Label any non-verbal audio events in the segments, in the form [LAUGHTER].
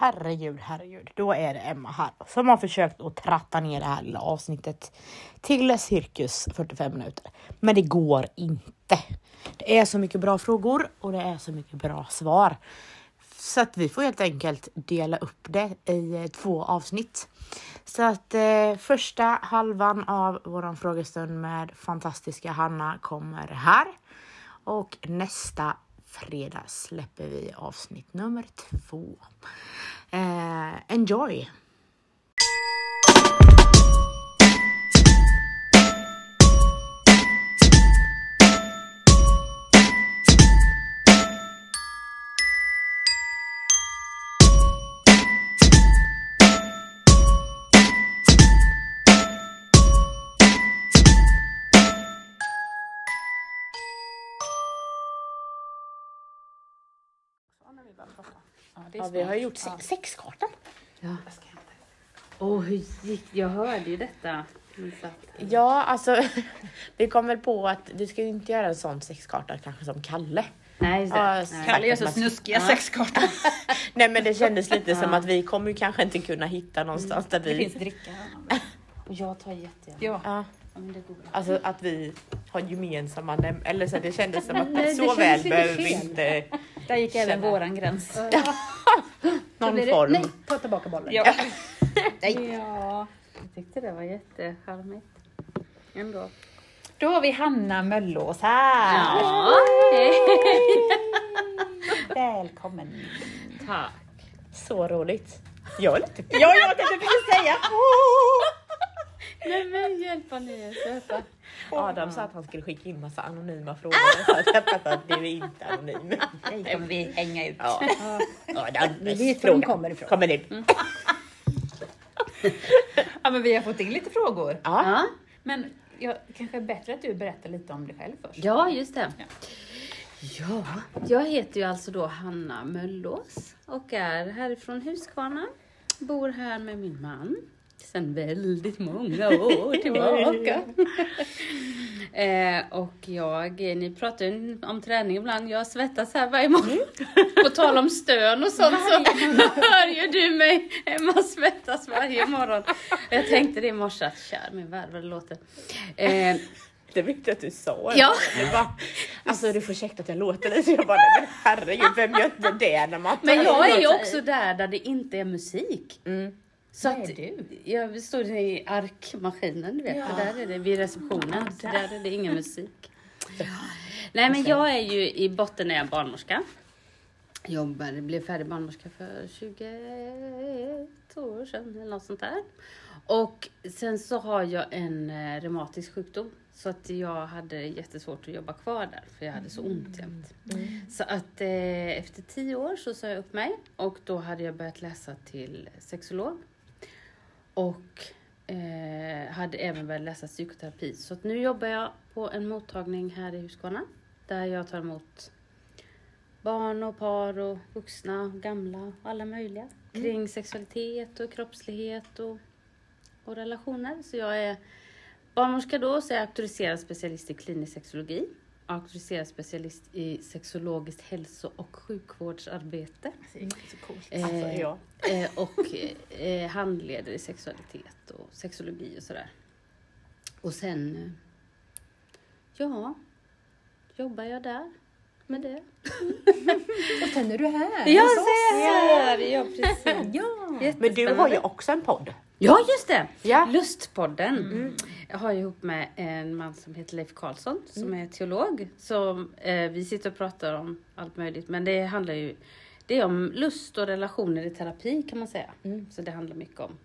herregud, herregud. Då är det Emma här som har försökt att tratta ner det här lilla avsnittet till cirkus 45 minuter. Men det går inte. Det är så mycket bra frågor och det är så mycket bra svar. Så att vi får helt enkelt dela upp det i eh, två avsnitt. Så att eh, första halvan av våran frågestund med fantastiska Hanna kommer här. Och nästa fredag släpper vi avsnitt nummer två. Eh, enjoy! Ja, det vi har gjort Ja. se- sexkartan. Ja. Åh, hur gick Jag hörde ju detta. Ja, alltså [LAUGHS] vi kom väl på att vi ska ju inte göra en sån sexkarta kanske som Kalle. Nej, just det. Ja, Nej. Kalle gör så Men- snuskiga Ja. sexkartor. [LAUGHS] Nej men det kändes lite som att vi kommer ju kanske inte kunna hitta någonstans där Det vi... finns dricka. Och jag tar jättegärna. Ja. Ja, det alltså att vi har gemensamma näm- Eller så det kändes som att [LAUGHS] Nej, det så väl behöver vi inte Där gick även Känna. våran gräns. Någon det- form. Nej, ta tillbaka bollen. Ja. [LAUGHS] Nej. Ja, jag tyckte det var jättecharmigt. Ändå. Då har vi Hanna Möllås här. Ja, Välkommen. tack. Så roligt. Jag är lite... Ja, jag tänkte precis säga. Nej men hjälp vad ni är söta. Adam sa att han skulle skicka in massa anonyma frågor. Så att jag fattar att du är inte anonym. [LAUGHS] Det kommer vi hänga ut. Ja. Adam, Vi vet var de kommer ifrån. Kommer nu. [LAUGHS] Ja, men vi har fått in lite frågor. Ja. Ja, Men jag, kanske är bättre att du berättar lite om dig själv först. ja just det. Ja. Ja, jag heter ju alltså då Hanna Möllås och är härifrån Huskvarna. Bor här med min man sedan väldigt många år tillbaka. [LAUGHS] eh, och jag, ni pratar ju om träning ibland, jag svettas här varje morgon. På tal om stön och sånt så [LAUGHS] hör ju du mig Emma svettas varje morgon. Jag tänkte det i morse att kär min värld vad det låter. Eh, [LAUGHS] Det vet jag att du sa. Ja. Det bara, alltså du får ursäkta att jag låter lite. Jag bara, men herregud, vem gör inte det när man Men jag är ju också där där det inte är musik. Mm. Så Vad att är du? jag står i arkmaskinen, du vet, Ja. där är det vid receptionen. Ja, där. där är det ingen musik. Nej men jag är ju i botten är jag barnmorska. Jobbade, blev färdig barnmorska för 21 år sedan eller något sånt där. Och sen så har jag en eh, reumatisk sjukdom. Så att jag hade jättesvårt att jobba kvar där för jag hade så ont jämt. Så att eh, efter tio år så sa jag upp mig och då hade jag börjat läsa till sexolog. Och eh, hade även börjat läsa psykoterapi. Så nu jobbar jag på en mottagning här i Huskvarna. Där jag tar emot barn och par och vuxna och gamla och alla möjliga. Kring sexualitet och kroppslighet och, och relationer. Så jag är barnmorska då, så är jag auktoriserad specialist i klinisk sexologi. Auktoriserad specialist i sexologiskt hälso och sjukvårdsarbete. Det är inte så coolt. Alltså, Eh, ja. eh, och eh, handleder i sexualitet och sexologi och sådär. Och sen, eh, ja, jobbar jag där med det. Och sen är du här Jag hos oss. ser! Ja, precis. Ja. Men du har ju också en podd. Ja, just det! Ja. Lustpodden. Jag har ihop med en man som heter Leif Karlsson som är teolog. Så eh, vi sitter och pratar om allt möjligt. Men det handlar ju det är om lust och relationer i terapi kan man säga. Mm. Så det handlar mycket om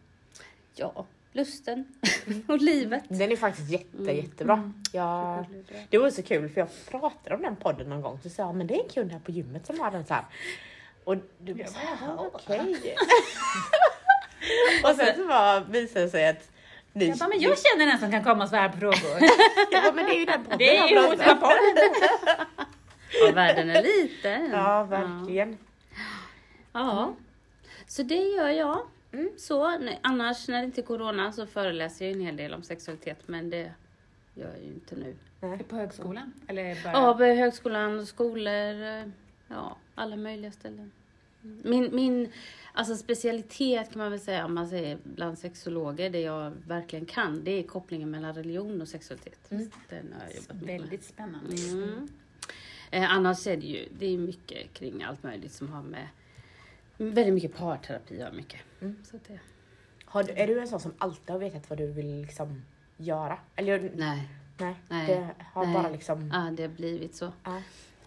ja, lusten [LAUGHS] och livet. Den är faktiskt jätte, Mm. jättebra. Ja, det var så kul för jag pratade om den podden någon gång så sa jag men det är en kund här på gymmet som har den så här. Och du bara så här, "Jaha, okej. [LAUGHS] [LAUGHS] och sen så bara visade det sig att ni, Jag bara, men jag känner en som kan komma och svara på frågor. [LAUGHS] jag bara, men det är ju den podden Det är ju pratar om. Hotellpodden. [LAUGHS] Ja, världen är liten. Ja, verkligen. Ja. Så det gör jag. Mm. Så, nej, annars när det inte är corona så föreläser jag en hel del om sexualitet men det gör jag ju inte nu. På högskolan? Eller bara... Ja, på högskolan, skolor, eh, ja, alla möjliga ställen. Min, min Alltså specialitet kan man väl säga om man säger bland sexologer, det jag verkligen kan, det är kopplingen mellan religion och sexualitet. Den har jag jobbat mycket med. Väldigt spännande. Mm. Eh, annars är det ju det är mycket kring allt möjligt som har med väldigt mycket parterapi och mycket. Mm. Så det, Har du, är du en sån som alltid har vetat vad du vill liksom göra? Eller nej, nej, Nej. det har Nej. bara liksom... ah, det har blivit så. Ja.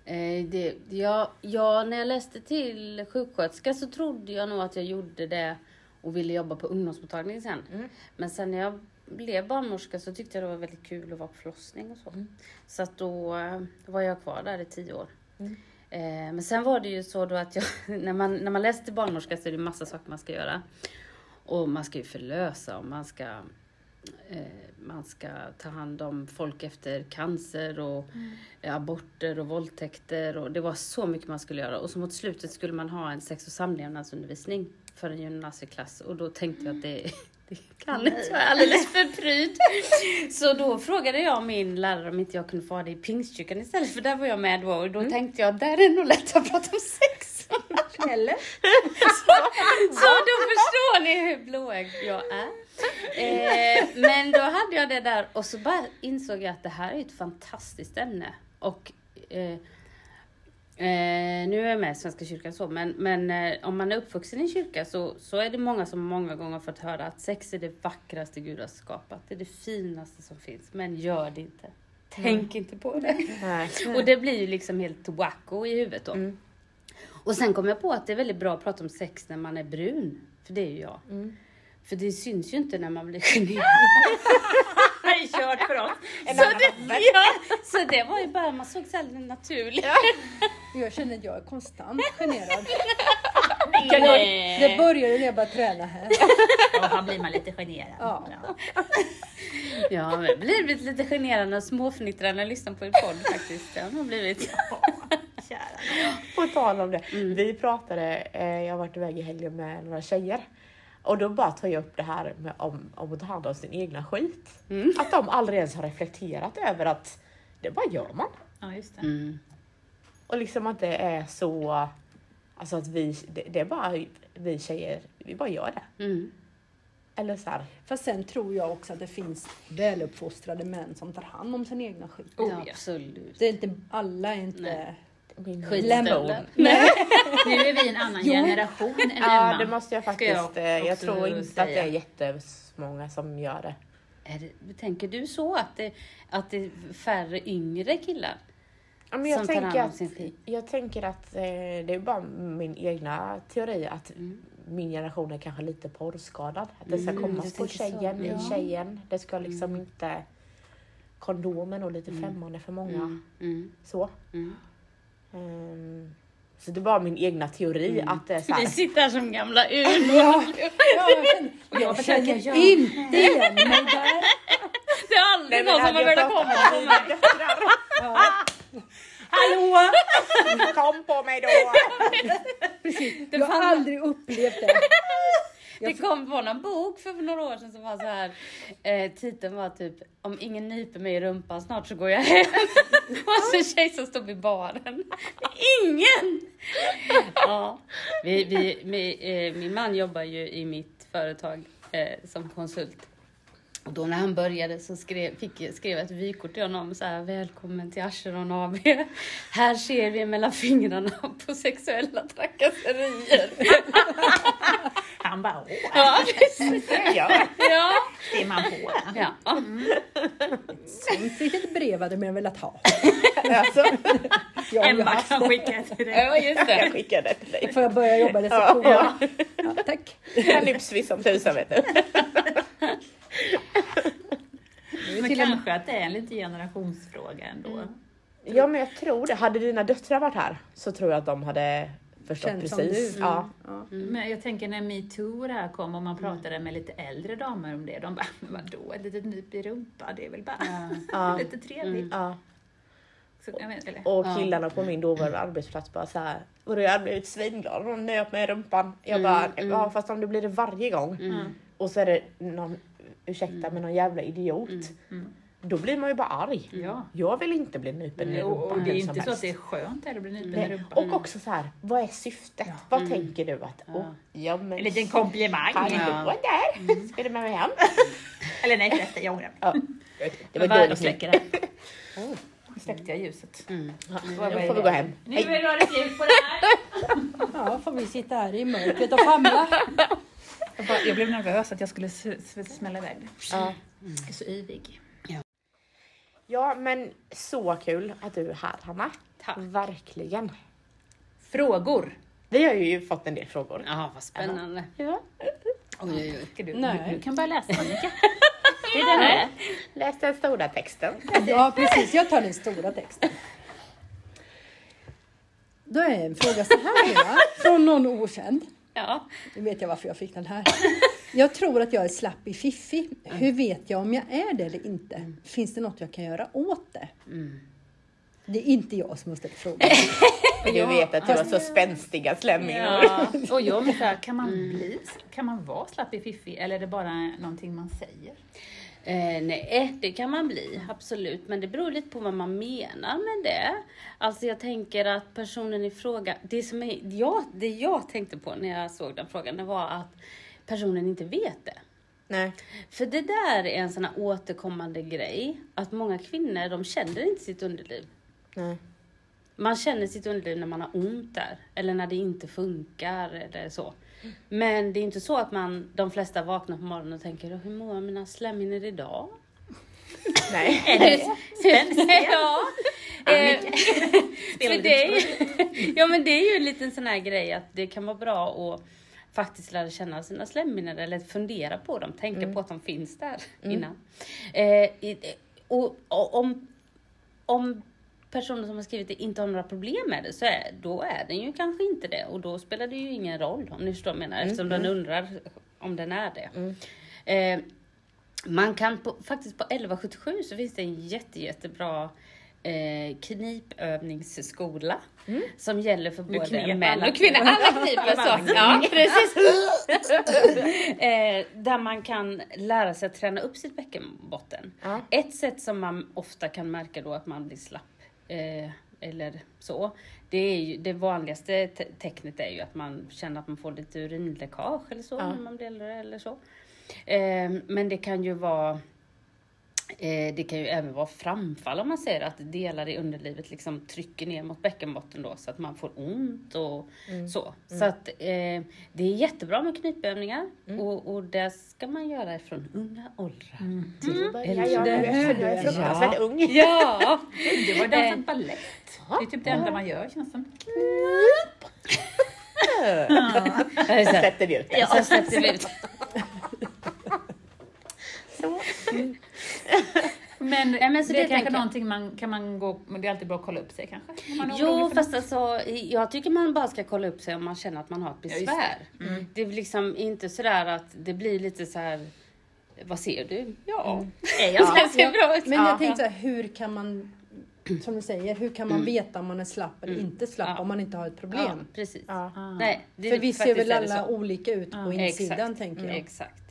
Eh, det, jag, jag, när jag läste till sjuksköterska så trodde jag nog att jag gjorde det och ville jobba på ungdomsmottagning sen. Mm. Men sen när jag blev barnmorska så tyckte jag det var väldigt kul att vara på förlossning och så. Mm. Så att då var jag kvar där i tio år. Mm. Eh, men sen var det ju så då att jag, [LAUGHS] när man, när man läser till barnmorska så är det massa saker man ska göra. Och man ska ju förlösa och man ska, man ska ta hand om folk efter cancer och eh, aborter och våldtäkter. Och det var så mycket man skulle göra. Och så mot slutet skulle man ha en sex och samlevnadsundervisning för en gymnasieklass. Och då tänkte jag att det, [LAUGHS] det kan inte, jag är alldeles för pryd. Så då frågade jag min lärare om inte jag kunde få ha det i pingstkyrkan istället. För där var jag med då. Och då tänkte jag, där är det nog lätt att prata om sex. Eller? [LAUGHS] Så då förstår ni hur blåögd jag är. Eh, men då hade jag det där och så bara insåg jag att det här är ett fantastiskt ämne. Och eh, eh, nu är jag med i Svenska kyrkan så, men, men eh, om man är uppvuxen i en kyrka så, så är det många som många gånger fått höra att sex är det vackraste Gud har skapat. Det är det finaste som finns, men gör det inte. Tänk inte på det. Och det blir ju liksom helt wacko i huvudet då. Mm. Och sen kom jag på att det är väldigt bra att prata om sex när man är brun. För det är ju jag. Mm. För det syns ju inte när man blir generad. [LAUGHS] Det är kört för oss. så, det, [LAUGHS] ja, så det var ju bara, man såg så här naturligt. Jag känner att jag är konstant generad. [LAUGHS] Nej. Det började när jag började träna här. Ja, då blir man lite generad. Ja. Ja, men det blir blivit lite och småfnittrar när jag lyssnar på er podd faktiskt. Det har blivit. Kära. På tal om det. Mm. Vi pratade, eh, jag har varit iväg i helgen med några tjejer. Och då bara tog jag upp det här med om, om att ta hand om sin egna skit. Mm. Att de aldrig ens har reflekterat över att det bara gör man. Ja, just det. Mm. Och liksom att det är så, alltså att vi, det, det är bara vi tjejer, vi bara gör det. Mm. Eller så här, Fast sen tror jag också att det finns väluppfostrade män som tar hand om sin egna skit. Oh, ja, ja. absolut. Det är inte, alla är inte... Nej. Min. Nej. Nu är vi en annan Jo. generation än Ja, Emma. det måste jag faktiskt. jag Jag, jag tror inte att det säga. är jättemånga som gör det. Är det, tänker du så att det, att det är färre yngre killar? Ja, men jag, Som tar hand tänker om att, sin skit. jag tänker att eh, det är bara min egna teori att Mm. min generation är kanske lite porrskadad. Att det ska Mm, komma på tänker så. tjejen Ja. i tjejen. Det ska liksom Mm. inte... Kondomen och lite främmande för många. Mm. Mm. Så. Ehm, så det är bara min egna teori Mm. att det är så här, Vi sitter här som gamla [LAUGHS] ur. Ja, jag känner, jag jag försöker [LAUGHS] göra- inte igen mig där. Det är aldrig någon som har jag velat komma på mig. [LAUGHS] Ja, Hallå! Kom på mig då! precis. Jag har aldrig upplevt det. [LAUGHS] Det kom på någon bok för några år sedan som var så här. Eh, titeln var typ om ingen nyper mig i rumpan snart så går jag hem. [LAUGHS] Och så en tjej som stod vid baren. [LAUGHS] Ingen! Ja, vi, vi, vi, eh, min man jobbar ju i mitt företag eh, som konsult. Och då när han började så skrev, fick, skrev jag ett vykort till honom så här, välkommen till Acheron AB. Här ser vi mellan fingrarna på sexuella trakasserier. [LAUGHS] Han bara, åh, Ja, precis. Ja. Ja. ser man på ja. Sånt vilket brev hade man velat ha. [LAUGHS] Alltså, Jag Emma kan det. skicka till dig. Ja, just jag det. skickar det till dig. Får jag börja jobba i receptionen? Ja. Ja, tack. Calypso som tusan vet du. [LAUGHS] Men kanske att det är en lite generationsfråga ändå. Ja men jag tror det. Hade dina döttrar varit här så tror jag att de hade förstått Känt som precis. du. Ja. Ja. Men jag tänker när metoo det här kom och man pratade med lite äldre damer om det. De bara, men vadå, ett litet nyp i rumpa, det är väl bara Ja. [LAUGHS] lite trevligt. Ja. Så, jag? Och Ja. killarna på min dåvarande arbetsplats bara så här. Och då hade jag blivit svinglad och hon nöp mig i rumpan. Jag Mm, bara, mm. ja fast om det blir det varje gång Mm. och så är det någon, ursäkta men någon jävla idiot. Mm. då blir man ju bara arg. Ja. Jag vill inte bli nypen i Och, och rumpan det är inte så att det är skönt att bli nypen i rumpan. Och också så här, vad är syftet? Vad tänker du att, oh, ja men En liten komplimang. hallå Ja. där, [LAUGHS] ska du med mig hem? [LAUGHS] Eller nej förresten, jag ångrar mig. Ja. Det var dåligt släcker släckt. det. Nu släckte jag ljuset. Mm. Nu får vi gå hem. Nu är det slut på det här. [LAUGHS] Ja, får vi sitta här i mörkret och famla. Jag, bara, jag blev nervös att jag skulle smälla iväg det. Ja. Jag är så yvig. ja men så kul att du är här Hanna. Tack. Verkligen. Frågor. Vi har ju fått en del frågor. Ja, vad spännande. Ja. Oj, oj, oj. Ska du, Nej. du, kan börja läsa Annika. [LAUGHS] Det är den. Läs den stora texten. [LAUGHS] Ja, precis. Jag tar den stora texten. Då är en fråga så här från någon okänd. Ja. Nu vet jag varför jag fick den här. Jag tror att jag är slapp i fiffi. Hur vet jag om jag är det eller inte? Finns det något jag kan göra åt det? Det är inte jag som har ställt frågan. För [LAUGHS] du vet att du har så spänstiga slemhinnor. Ja. [LAUGHS] Och jag undrar, kan man bli, kan man vara slapp i fiffi eller är det bara någonting man säger? Eh, nej, det kan man bli, absolut. Men det beror lite på vad man menar med det. Alltså jag tänker att personen i fråga, det som är, ja, det jag tänkte på när jag såg den frågan, det var att personen inte vet det. Nej. För det där är en sån här återkommande grej, att många kvinnor, de känner inte sitt underliv. Nej. Man känner sitt underliv när man har ont där, eller när det inte funkar eller så. Men det är inte så att man, de flesta vaknar på morgonen och tänker, hur mår mina slemhinnor idag? [LAUGHS] Nej. [LAUGHS] ja. Eh, [LAUGHS] för det är, ju- ja men det är ju en liten sån här grej att det kan vara bra att faktiskt lära känna sina slemhinnor eller fundera på dem, tänka på att de finns där innan. Eh, och, och om, om personen som har skrivit det inte har några problem med det så är, då är den ju kanske inte det och då spelar det ju ingen roll om ni förstår vad jag menar eftersom den undrar om den är det. Eh, man kan på, faktiskt på 1177 så finns det en jätte, jättebra eh, knipövningsskola som gäller för både knep män och kvinnor. Alla kniper så. [LAUGHS] Ja, precis. [LAUGHS] eh, där man kan lära sig att träna upp sitt bäckenbotten. Ja. Ett sätt som man ofta kan märka då att man blir slapp eh, eller så. Det, är ju, det vanligaste te- tecknet är ju att man känner att man får lite urinläckage eller så Ja. när man blir äldre eller så. Eh, men det kan ju vara det kan ju även vara framfall om man säger att delar i underlivet liksom trycker ner mot bäckenbotten då så att man får ont och så. Så att eh, det är jättebra med knipövningar och, och det ska man göra från unga åldrar. Till jag Det nu hör eftersom jag är fruktansvärt Ja. ung. Ja! Du har dansat balett. Det är typ det enda man gör känns som. Sen släppte vi ut det. Ja, släppte vi ut. Så. [LAUGHS] Men, Nej, men så det det är kanske någonting man kan man gå, men det är alltid bra att kolla upp sig kanske. Jo, fast alltså, jag tycker man bara ska kolla upp sig om man känner att man har ett just det. besvär. det. är liksom inte sådär att det blir lite så här. vad ser du? Ja, [LAUGHS] är jag Ja, ser bra ut? Men Ja. jag tänkte så här, hur kan man, som du säger, hur kan man veta om man är slapp eller inte slapp Ja. om man inte har ett Ja, problem? precis. Ja. Nej, För vi ser väl alla olika ut på insidan Exakt. tänker jag. Exakt.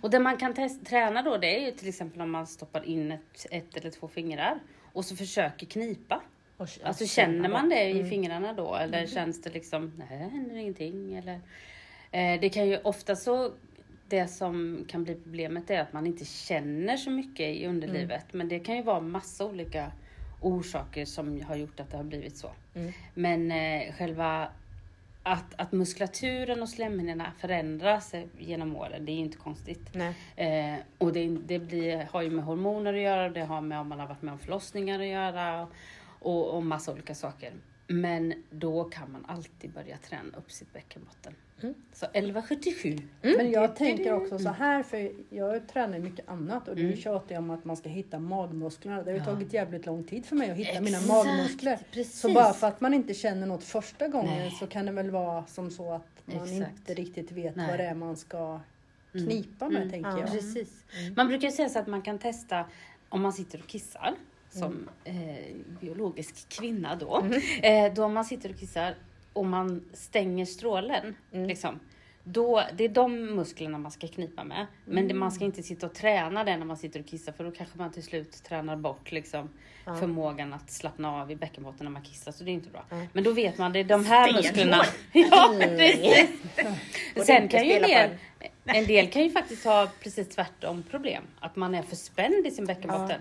Och det man kan träna då det är ju till exempel om man stoppar in ett, ett eller två fingrar och så försöker knipa. Och- Alltså känner man det i fingrarna då eller känns det liksom, nej det händer ingenting eller. Eh, det kan ju ofta så, det som kan bli problemet är att man inte känner så mycket i underlivet. Men det kan ju vara massa olika orsaker som har gjort att det har blivit så. Men eh, själva att, att muskulaturen och slemhinnorna förändras genom åren, det är ju inte konstigt. Eh, och det, det blir, har ju med hormoner att göra, det har med om man har varit med om förlossningar att göra och, och massa olika saker. Men då kan man alltid börja träna upp sitt bäckenbotten. Så 1177. Men jag tänker också så här, för jag tränar mycket annat och du tjatar ju om att man ska hitta magmusklerna. Det har ju tagit jävligt lång tid för mig att hitta mina Exakt, magmuskler. precis. Så bara för att man inte känner något första gången Nej. så kan det väl vara som så att man Exakt. inte riktigt vet Nej. vad det är man ska knipa med, tänker jag. Precis. Man brukar ju säga så att man kan testa om man sitter och kissar som Mm. eh, biologisk kvinna då. Eh, då man sitter och kissar och man stänger strålen, Mm. liksom, Då, det är de musklerna man ska knipa med. Men det, man ska inte sitta och träna det när man sitter och kissar för då kanske man till slut tränar bort liksom, förmågan att slappna av i bäckenbotten när man kissar. Så det är inte bra. Men då vet man, det är de här musklerna. [LAUGHS] Ja, precis. Sen kan ju en del, en del kan ju faktiskt ha precis tvärtom problem. Att man är för spänd i sin bäckenbotten.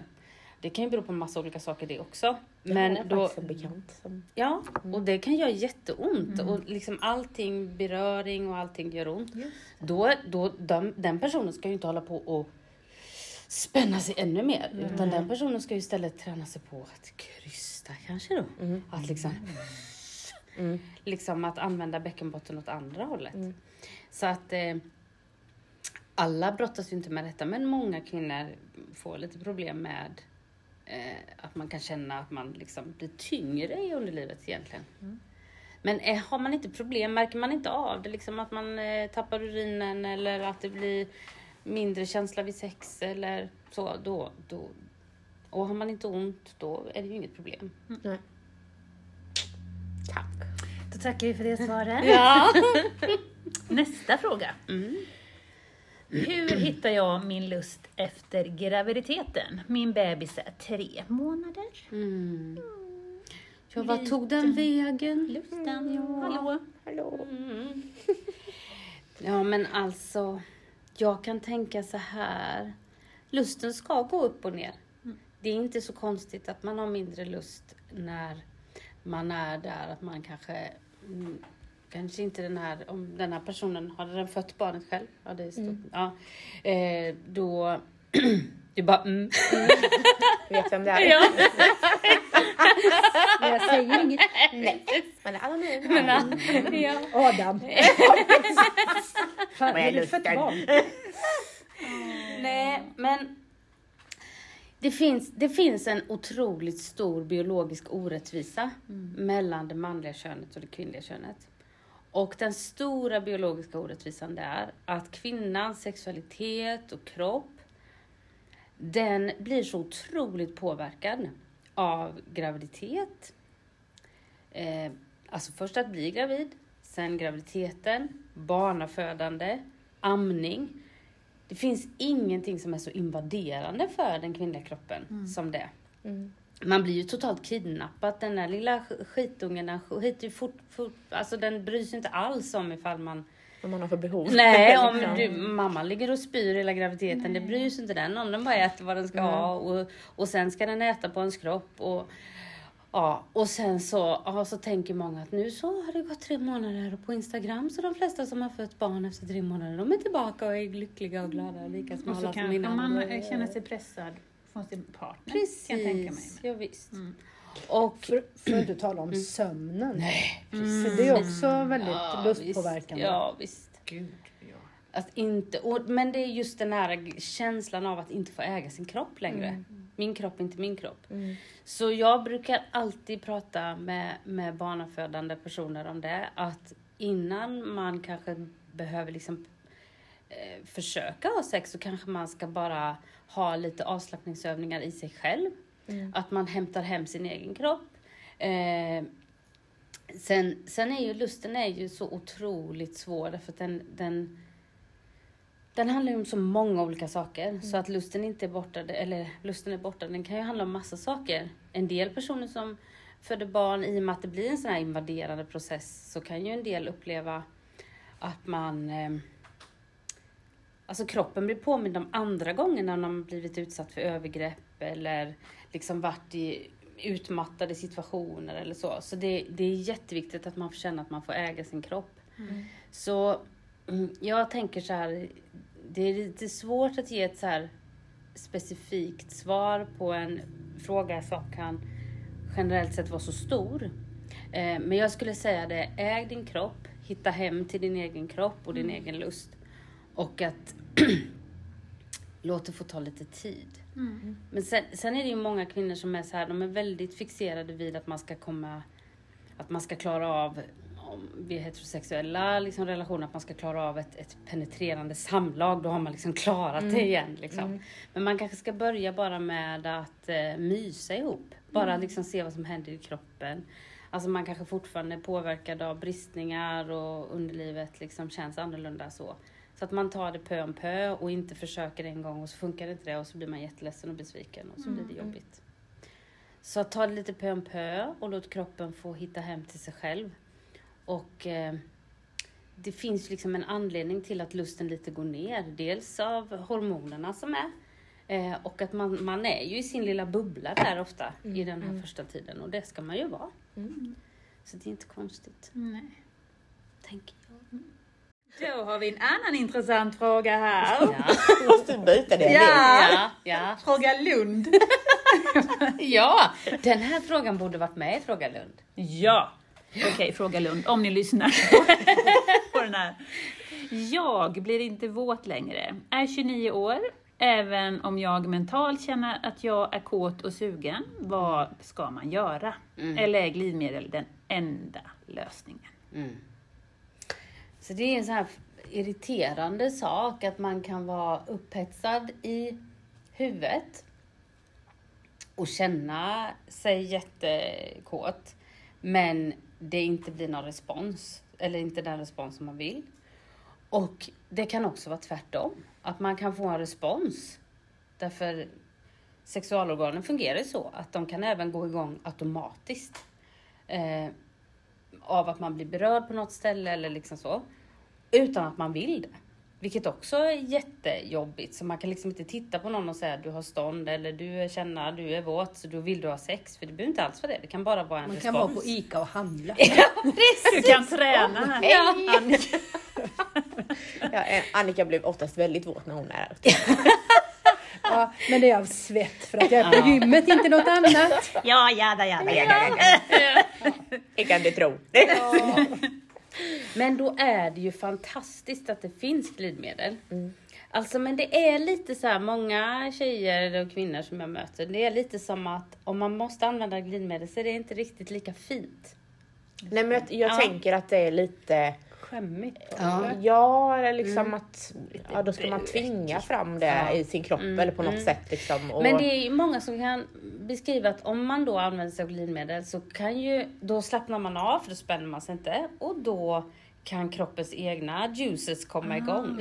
Det kan ju bero på en massa olika saker det också. Men jag då, en bekant som... Ja, och det kan göra jätteont och liksom allting, beröring och allting gör ont. Då, då, de, den personen ska ju inte hålla på och spänna sig ännu mer. Utan den personen ska ju istället träna sig på att krysta kanske då. Att liksom, [LAUGHS] liksom att använda bäckenbotten åt andra hållet. Så att eh, alla brottas ju inte med detta, men många kvinnor får lite problem med att man kan känna att man liksom blir tyngre i underlivet egentligen. Men eh, har man inte problem, märker man inte av det, liksom att man eh, tappar urinen eller att det blir mindre känsla vid sex eller så, då, då och har man inte ont, då är det ju inget problem. Nej. Tack. Då tackar vi för det svaret. Ja. [LAUGHS] Nästa fråga. Mm. Hur hittar jag min lust efter graviditeten? Min bebis är tre månader. Mm. Ja, vad tog den vägen? Lusten, ja. Hallå? Hallå. [LAUGHS] Ja, men alltså, jag kan tänka så här. Lusten ska gå upp och ner. Det är inte så konstigt att man har mindre lust när man är där, att man kanske mm, Kanske inte den här, om den här personen, har den fött barnet själv? Ja, det är stort. Ja. Eh, då, [CLEARS THROAT] du bara mm. [LAUGHS] Vet vem det är? Ja. Men [LAUGHS] jag säger inget. Nej. Men alla nu. Men, ja. Adam. [LAUGHS] Fan, är du fött barn? Nej, men det finns, det finns en otroligt stor biologisk orättvisa mellan det manliga könet och det kvinnliga könet. Och den stora biologiska orättvisan är att kvinnans sexualitet och kropp, den blir så otroligt påverkad av graviditet. Eh, alltså först att bli gravid, sen graviditeten, barnafödande, amning. Det finns ingenting som är så invaderande för den kvinnliga kroppen som det. Mm. Man blir ju totalt kidnappad. Den där lilla sk- skitungen, den skiter ju fort, fort, alltså den bryr sig inte alls om ifall man Vad man har för behov. Nej, [LAUGHS] om du, mamma ligger och spyr hela graviditeten, det bryr sig inte den om. Den bara äter vad den ska ha och, och sen ska den äta på ens kropp. Och, ja, och sen så, ja, så tänker många att nu så har det gått tre månader och på Instagram så de flesta som har fött barn efter tre månader, de är tillbaka och är lyckliga och glada och lika Och smala så som kanske man känner sig pressad från sin partner. Precis, Kan jag tänka mig. ja, visst. Mm. Och För, för att inte tala om sömnen. Nej, För det är också väldigt ja, lustpåverkande. Visst, ja, visst. Gud, ja. Att inte, och, men det är just den här känslan av att inte få äga sin kropp längre. Min kropp inte min kropp. Mm. Så jag brukar alltid prata med, med barnafödande personer om det. Att innan man kanske behöver liksom eh, försöka ha sex så kanske man ska bara ha lite avslappningsövningar i sig själv. Mm. Att man hämtar hem sin egen kropp. Eh, sen, sen är ju lusten är ju så otroligt svår därför att den, den, den handlar ju om så många olika saker. Så att lusten inte är borta, eller lusten är borta, den kan ju handla om massa saker. En del personer som föder barn, i och med att det blir en sån här invaderande process, så kan ju en del uppleva att man eh, Alltså kroppen blir påmind om andra gånger när man blivit utsatt för övergrepp eller liksom varit i utmattade situationer eller så. Så det, det är jätteviktigt att man får känna att man får äga sin kropp. Så mm, jag tänker så här, det är lite svårt att ge ett så här specifikt svar på en fråga som kan generellt sett vara så stor. Eh, Men jag skulle säga det, äg din kropp, hitta hem till din egen kropp och din egen lust. Och att [CLEARS THROAT] låt det få ta lite tid. Men sen, sen är det ju många kvinnor som är så här, de är väldigt fixerade vid att man ska komma, att man ska klara av, om vi är heterosexuella liksom, relationer, att man ska klara av ett, ett penetrerande samlag, då har man liksom klarat det igen. Liksom. Men man kanske ska börja bara med att eh, mysa ihop. Bara liksom se vad som händer i kroppen. Alltså man kanske fortfarande är påverkad av bristningar och underlivet liksom känns annorlunda så. Så att man tar det pö om pö och inte försöker en gång och så funkar inte det och så blir man jätteledsen och besviken och så blir det jobbigt. Så ta det lite pö om pö och låt kroppen få hitta hem till sig själv. Och eh, det finns liksom en anledning till att lusten lite går ner. Dels av hormonerna som är. Eh, och att man, man är ju i sin lilla bubbla där ofta i den här första tiden och det ska man ju vara. Så det är inte konstigt, Nej. tänker jag. Då har vi en annan intressant fråga här. Ja, Måste byta det. Ja. ja, ja. Fråga Lund. [LAUGHS] ja, den här frågan borde varit med i Fråga Lund. Ja. Okej, fråga Lund, om ni lyssnar på [LAUGHS] den här. Jag blir inte våt längre. Är 29 år. Även om jag mentalt känner att jag är kåt och sugen. Vad ska man göra? Eller är glidmedel den enda lösningen? Mm. Så det är en sån här irriterande sak att man kan vara upphetsad i huvudet och känna sig jättekåt men det inte blir någon respons eller inte den respons som man vill. Och det kan också vara tvärtom, att man kan få en respons. Därför sexualorganen fungerar ju så att de kan även gå igång automatiskt. Eh, av att man blir berörd på något ställe eller liksom så. Utan att man vill det. Vilket också är jättejobbigt. Så man kan liksom inte titta på någon och säga du har stånd eller du känner du är våt så då vill du ha sex. För det behöver inte alls vara det. Det kan bara vara en Man respons. kan vara på ICA och handla. [LAUGHS] Ja, Du kan träna här. Ja. Annika. [LAUGHS] Ja, Annika blev oftast väldigt våt när hon är ute. [LAUGHS] Ja, men det är av svett för att jag är på gymmet, inte något annat. Ja, jada, jada, Det kan du tro. Men då är det ju fantastiskt att det finns glidmedel. Alltså men det är lite så här, många tjejer och kvinnor som jag möter, det är lite som att om man måste använda glidmedel så är det inte riktigt lika fint. Nej men jag, jag Ja. tänker att det är lite Skämmigt. Ja. Ja, eller liksom att ja, då ska man tvinga fram det Ja. i sin kropp eller på något sätt. Liksom. Och, Men det är ju många som kan beskriva att om man då använder sig av glidmedel så kan ju, då slappnar man av för då spänner man sig inte och då kan kroppens egna juices komma igång.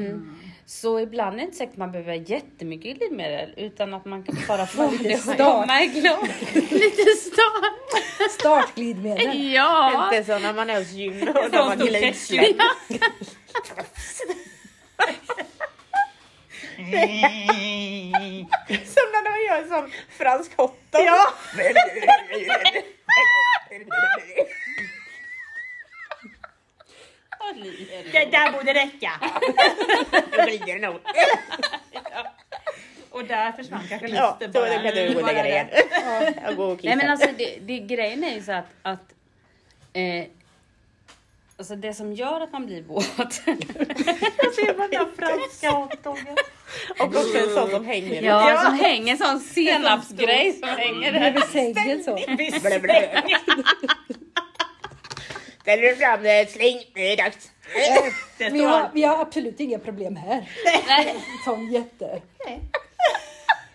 Så ibland är det inte säkert att man behöver jättemycket glidmedel utan att man kan bara få [LAUGHS] Lite start. [LAUGHS] Lite start! Startglidmedel. Ja! Inte så när man är hos gym och de har stor glidsläpp. [LAUGHS] Som när de gör en sån fransk hotdog. Ja. Det där borde räcka. Då blir det nog. Och där försvann kanske Ja, lusten då bara. kan du gå och lägga dig igen. Jag går och Nej kissar. men alltså det, det, grejen är ju så att, att eh, Alltså det som gör att man blir våt. Jag ser på den franska hotdoggen. Och också en sån som hänger. ja, som hänger en sån senapsgrej som hänger där. Över sängen så. Ställer du fram det, släng, det är dags. Det Vi har, vi har absolut inga problem här. Nej. Sån jätte.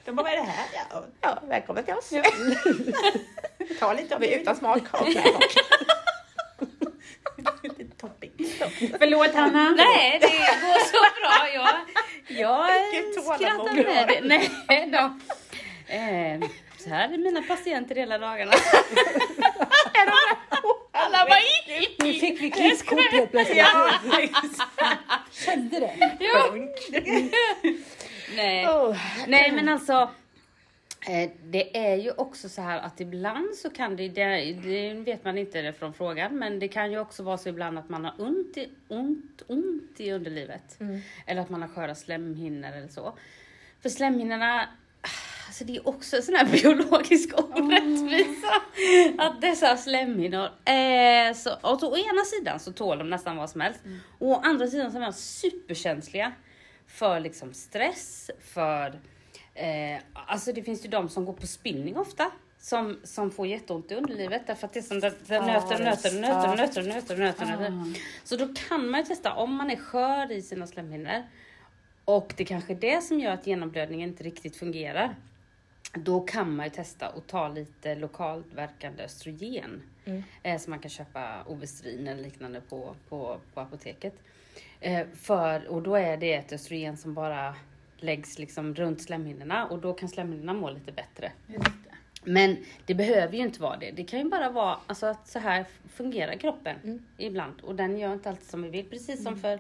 De bara, vad är det här? Ja, Ja, välkommen till oss. ta lite av Vi är utan smak. [LAUGHS] lite topping. Förlåt Hanna. Nej, det går så bra. Jag, jag skrattar med det. Nej då. Eh, så här är mina patienter hela dagarna. [LAUGHS] Alla bara! Nu fick vi klistkort helt plötsligt. Ja, [LAUGHS] Kände det. Ja. Nej. Oh. Nej men alltså eh, det är ju också så här att ibland så kan det, det, det vet man inte från frågan, men det kan ju också vara så ibland att man har ont i, ont, ont i underlivet. Eller att man har sköra slemhinnor eller så. För slemhinnorna, alltså det är också en sån här [LAUGHS] biologisk orättvisa. Att dessa slemhinnor är så, och å ena sidan så tål de nästan vad som helst. Och å andra sidan så är de superkänsliga för liksom stress, för Eh, alltså det finns ju de som går på spinning ofta. Som, som får jätteont i underlivet därför att det är som det, det nöter, nöter, nöter, nöter, nöter, nöter, nöter. Så då kan man ju testa om man är skör i sina slemhinnor och det kanske är det som gör att genomblödningen inte riktigt fungerar. Då kan man ju testa att ta lite lokalt verkande östrogen. Eh, som man kan köpa Ovestrin eller liknande på, på, på apoteket. Eh, för, och då är det ett östrogen som bara läggs liksom runt slemhinnorna och då kan slemhinnorna må lite bättre. Men det behöver ju inte vara det. Det kan ju bara vara alltså, att så här fungerar kroppen ibland. Och den gör inte alltid som vi vill. Precis som för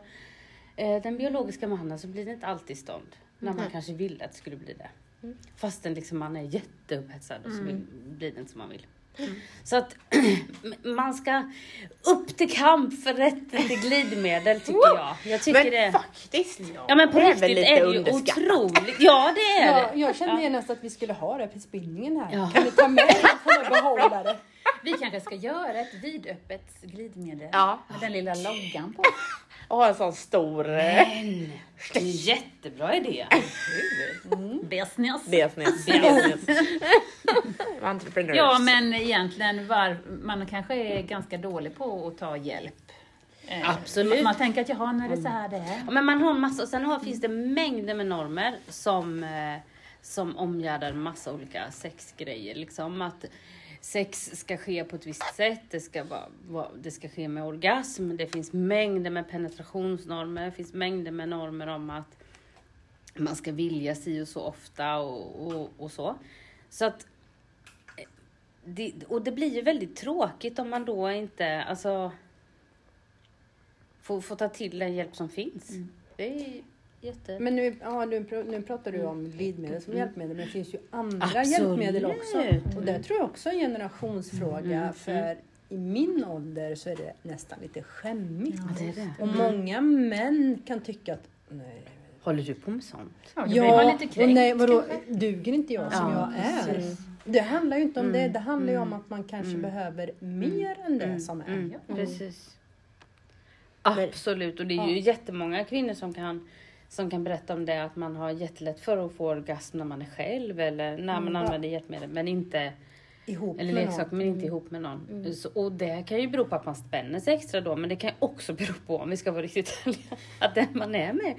eh, den biologiska mannen så blir det inte alltid stånd. När man kanske ville att det skulle bli det. Fastän liksom man är jätteupphetsad och så vill, blir det inte som man vill. Så att [CLEARS THROAT] man ska upp till kamp för rätten till glidmedel tycker jag. Jag tycker Men det. faktiskt. Ja men på det är väl lite är det ju otroligt. Ja det är Ja, det. jag kände genast att vi skulle ha det på spinningen här. Ja. Kan vi ta med en sån här behållare? Vi kanske ska göra ett vidöppet glidmedel Ja. med den lilla loggan på. Och ha en sån stor... eh, Men, det är en jättebra idé. Business. [LAUGHS] Business. Business. Entrepreneurs. Ja, men egentligen var, man kanske är ganska dålig på att ta hjälp. Eh, Absolut. Man, man tänker att jaha, nu är det så här det är. Ja, men man har en massa, och sen har, finns det mängder med normer som, eh, som omgärdar massa olika sexgrejer. Liksom att sex ska ske på ett visst sätt, det ska, vara, det ska ske med orgasm, det finns mängder med penetrationsnormer, det finns mängder med normer om att man ska vilja si och så ofta och, och, och så. Så att eh, det, och det blir ju väldigt tråkigt om man då inte, alltså får, får ta till den hjälp som finns. Det är jätte... Men nu, ja, nu, nu pratar du om glidmedel som hjälpmedel, men det finns ju andra Absolut. hjälpmedel också. Och det tror jag också är en generationsfråga, för i min ålder så är det nästan lite skämmigt. Ja, det är det. Och många män kan tycka att nej, Håller du på med sånt? Ja, man lite och kränkt. nej, vadå, duger inte jag som Ja, jag är? precis. Det handlar ju inte om det, det handlar ju om att man kanske behöver mer än det som är. Mm, precis. Absolut, och det är ju jättemånga kvinnor som kan som kan berätta om det, att man har jättelätt för att få orgasm när man är själv eller när man använder hjälpmedel, men inte Ihop eller någon. men inte ihop med någon. Så, och det kan ju bero på att man spänner sig extra då, men det kan ju också bero på, om vi ska vara riktigt ärliga, [LAUGHS] att den man är med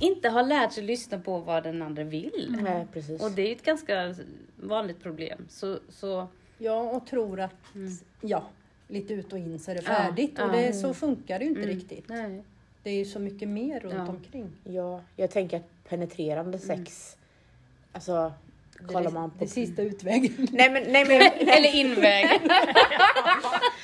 inte har lärt sig lyssna på vad den andra vill. Nej, precis. Och det är ju ett ganska vanligt problem. Så, så Ja, och tror att ja, lite ut och in så är det Ja, färdigt. ja. och det, så funkar det ju inte riktigt. nej. Det är ju så mycket mer runt Ja. omkring. Ja, jag tänker att penetrerande sex, alltså Det kollar är man på... det sista utvägen. [LAUGHS] Nej men, nej, men, [LAUGHS] Eller inväg. [LAUGHS]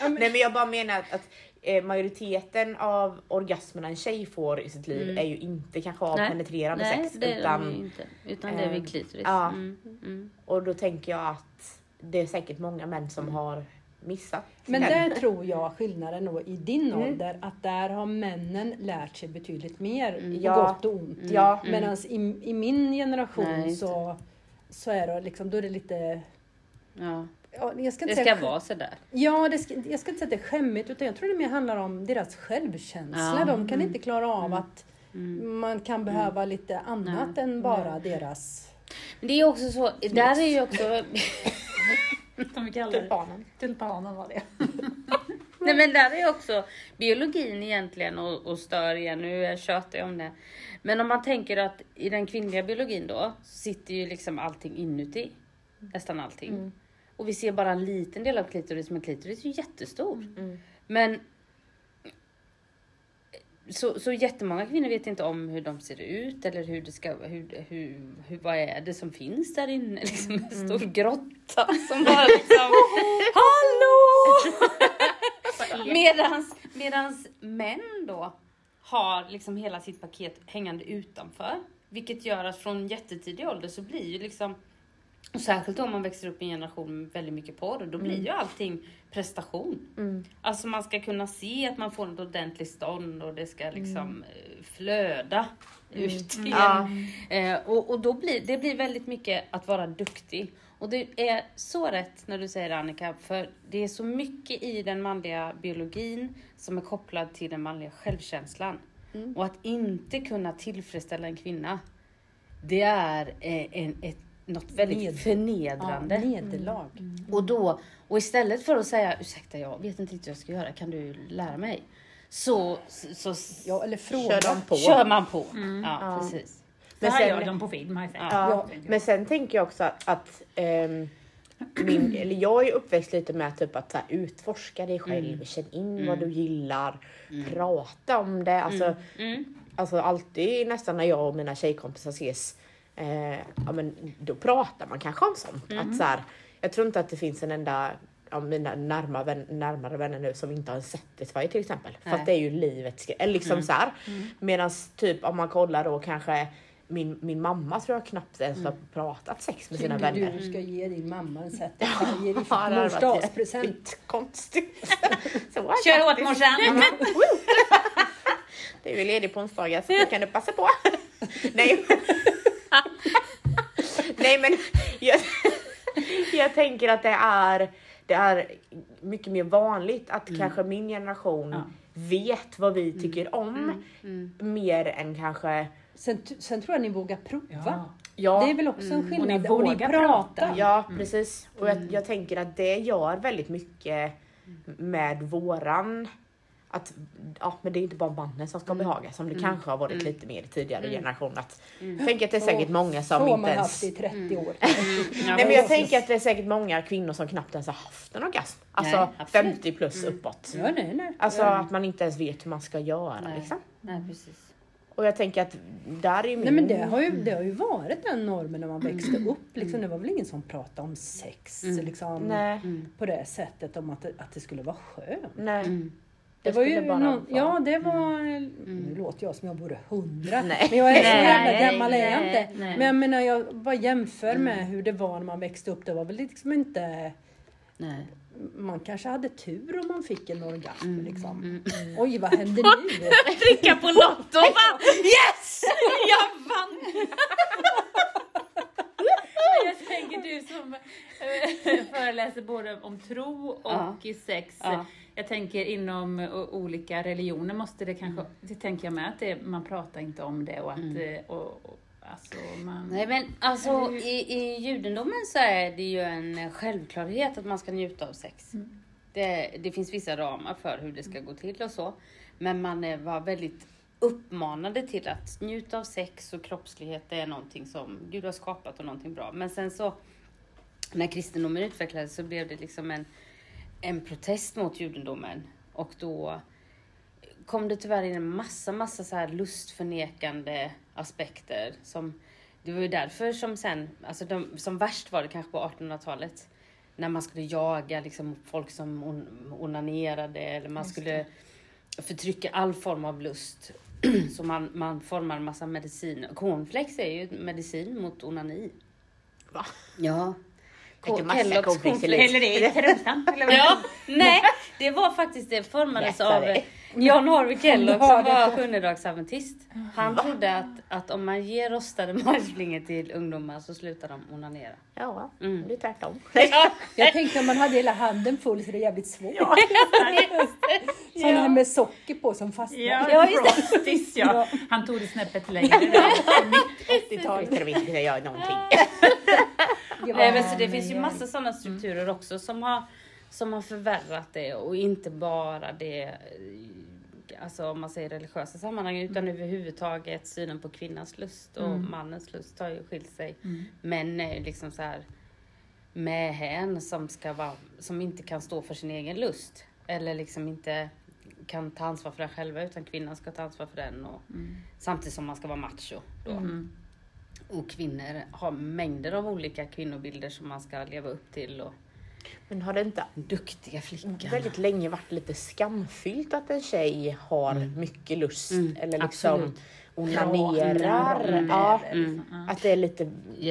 nej men jag bara menar att, att eh, majoriteten av orgasmerna en tjej får i sitt liv är ju inte kanske av Nej. penetrerande Nej, sex det är utan de ju inte. Utan det är vid ehm, klitoris. ja. Mm, mm. och då tänker jag att det är säkert många män som har missat. Men den. där tror jag skillnaden då i din ålder, att där har männen lärt sig betydligt mer, på Ja. gott och ont. Ja. Medan i, i min generation Nej, så, så är det liksom, då är det lite Ja. Ja, Det ska säga, vara sådär. Ja, det ska, jag ska inte säga att det är skämmigt, utan jag tror det mer handlar om deras självkänsla. Ja. De kan inte klara av att man kan behöva lite annat Nej. än bara deras... Men det är också så, där är ju också... [LAUGHS] [LAUGHS] Kallar. Tulpanen. Tulpanen var det. [LAUGHS] Nej men där är också biologin egentligen och, och stör igen, nu tjatar jag om det. Men om man tänker att i den kvinnliga biologin då, sitter ju liksom allting inuti. Nästan allting. Och vi ser bara en liten del av klitoris, men klitoris är ju jättestor. Men så, så jättemånga kvinnor vet inte om hur de ser ut eller hur det ska, hur, hur, hur, vad är det som finns där inne? [LAUGHS] Liksom en stor grotta som [LAUGHS] bara liksom, hallå! [LAUGHS] medans, medans män då har liksom hela sitt paket hängande utanför. Vilket gör att från jättetidig ålder så blir ju liksom och särskilt om man växer upp i en generation med väldigt mycket porr, då blir ju allting prestation. Alltså man ska kunna se att man får ett ordentligt stånd och det ska liksom eh, flöda ut igen. Ja. Eh, och och då blir, det blir väldigt mycket att vara duktig. Och det är så rätt när du säger det Annika, för det är så mycket i den manliga biologin som är kopplad till den manliga självkänslan. Och att inte kunna tillfredsställa en kvinna, det är eh, en, ett, något väldigt Ned- Ja, förnedrande. nederlag. Och då, och istället för att säga ursäkta jag vet inte riktigt vad jag ska göra, kan du lära mig? Så, så, så Ja, eller fråga. Kör de på. kör man på. Ja, Ja. precis. Så Men har sen- jag dem på film har jag sett. Ja, men sen tänker jag också att, att ehm, min, eller jag är uppväxt lite med typ att så här, utforska dig själv, känn in vad du gillar, prata om det. Alltså, alltså alltid nästan när jag och mina tjejkompisar ses, eh, ja, men då pratar man kanske om sånt. Att, så här, jag tror inte att det finns en enda av mina närmare, vän, närmare vänner nu som inte har sett ett Sverige till exempel. För Nej. att det är ju livets grej. Liksom så här. Medan typ om man kollar då kanske min, min mamma tror jag knappt ens har pratat sex med sina Tycker vänner. du ska ge din mamma en set [LAUGHS] det hade mors dagspresent? Konstigt. [LAUGHS] Så, Kör åt grattis. morsan! [LAUGHS] Du är ledig på onsdagar så det kan du passa på. Nej [LAUGHS] Nej, men jag, jag tänker att det är, det är mycket mer vanligt att kanske min generation Ja. vet vad vi tycker om mer än kanske Sen, sen tror jag ni vågar prova. Ja. Ja, Det är väl också en skillnad. Och ni Och ni vågar prata. Ja, precis. Och jag, jag tänker att det gör väldigt mycket med våran att, ja men det är inte bara mannen som ska behaga som det kanske har varit lite mer i tidigare generation. Att, Jag tänker att det är säkert många som Så har inte man ens... haft i 30 år. [LAUGHS] Nej men jag tänker att det är säkert många kvinnor som knappt ens har haft en orgasm. Alltså Nej, absolut. 50 plus uppåt. Ja, nej, nej. Alltså att man inte ens vet hur man ska göra Nej. liksom. Nej, precis. Och jag tänker att där är min... Nej men det har, ju, det har ju varit den normen när man växte upp. Liksom, det var väl ingen som pratade om sex liksom, på det sättet om att det, att det skulle vara skönt. nej. Det var ju bara någon, ja det var, nu låter jag som jag vore hundra. Men jag är så jävla gammal är jag inte. nej. Men jag menar jag bara jämför med hur det var när man växte upp. Det var väl liksom inte, Nej. man kanske hade tur om man fick en orgasm Mm. liksom. Oj vad händer nu? [LAUGHS] Trycka på Lotto [LAUGHS] yes! [LAUGHS] Jag vann! Jag tänker du som eh, föreläser både om tro och Ja. sex. Ja. Jag tänker inom olika religioner måste det kanske, det tänker jag med att det, man pratar inte om det och att eh, och, och, alltså man... Nej men alltså i, i judendomen så är det ju en självklarhet att man ska njuta av sex. Det, det finns vissa ramar för hur det ska gå till och så. Men man var väldigt uppmanade till att njuta av sex och kroppslighet det är någonting som Gud har skapat och någonting bra. Men sen så när kristendomen utvecklades så blev det liksom en, en protest mot judendomen. Och då kom det tyvärr in en massa, massa så här lustförnekande aspekter. Som, det var ju därför som sen, alltså de, som värst var det kanske på 1800-talet. När man skulle jaga liksom folk som on, onanerade eller man skulle förtrycka all form av lust. [CLEARS THROAT] Så man, man formar en massa medicin. Cornflakes är ju medicin mot onani. Va? Ja. Ko- massa Kellogg's cornflakes i. Eller det det är. [LAUGHS] Ja, nej, det var faktiskt det formades av det. John Harvey Kellogg Ja, som var sjundedagsadventist. Han trodde att, att om man ger rostade [LAUGHS] marschflingor till ungdomar så slutar de onanera. Ja, Mm. det är tvärtom. [LAUGHS] Jag tänkte om man hade hela handen full så det är jävligt svårt. Ja. Sådana här med socker på som fastnar. Ja, Ja. Frosties ja. Han tog det snäppet längre. där. 80-talet ska vi inte kunna göra någonting. Nej, men så det finns ju massa sådana strukturer också som har, som har förvärrat det och inte bara det eh, Alltså om man säger religiösa sammanhang utan överhuvudtaget synen på kvinnans lust och mannens lust har ju skilt sig. Män är ju liksom så här mähän som ska vara, som inte kan stå för sin egen lust. Eller liksom inte kan ta ansvar för den själva utan kvinnan ska ta ansvar för den. Och, Samtidigt som man ska vara macho. Då. Och kvinnor har mängder av olika kvinnobilder som man ska leva upp till. Och Men har det inte duktiga flickan. väldigt länge varit lite skamfyllt att en tjej har mycket lust Mm, eller liksom onanerar? Mm, Ja, mm. Att det är lite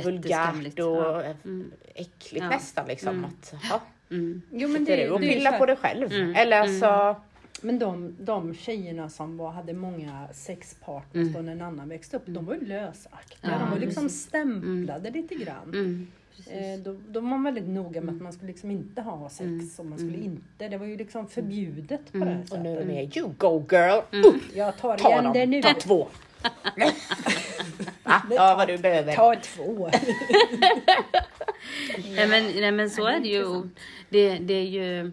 vulgärt och ja. Mm. äckligt Ja. nästan liksom. Att, ja, Mm. Jo, men och det är ju pillar så på dig själv? Mm, Eller alltså, Men de, de tjejerna som var, hade många sexpartners då när en annan växte upp, de var ju lösaktiga. Ja, de var liksom precis. stämplade lite grann. Mm. Eh, då, då var man väldigt noga med att man skulle liksom inte ha sex Mm. och man skulle inte, det var ju liksom förbjudet på Mm. det här och nu är det sättet. you go girl, Mm. Jag tar ta igen dem, det nu. ta två. Va? [LAUGHS] Ja vad du behöver. Ta två. [LAUGHS] Nej, men, nej men så är det ju. Det, det är ju...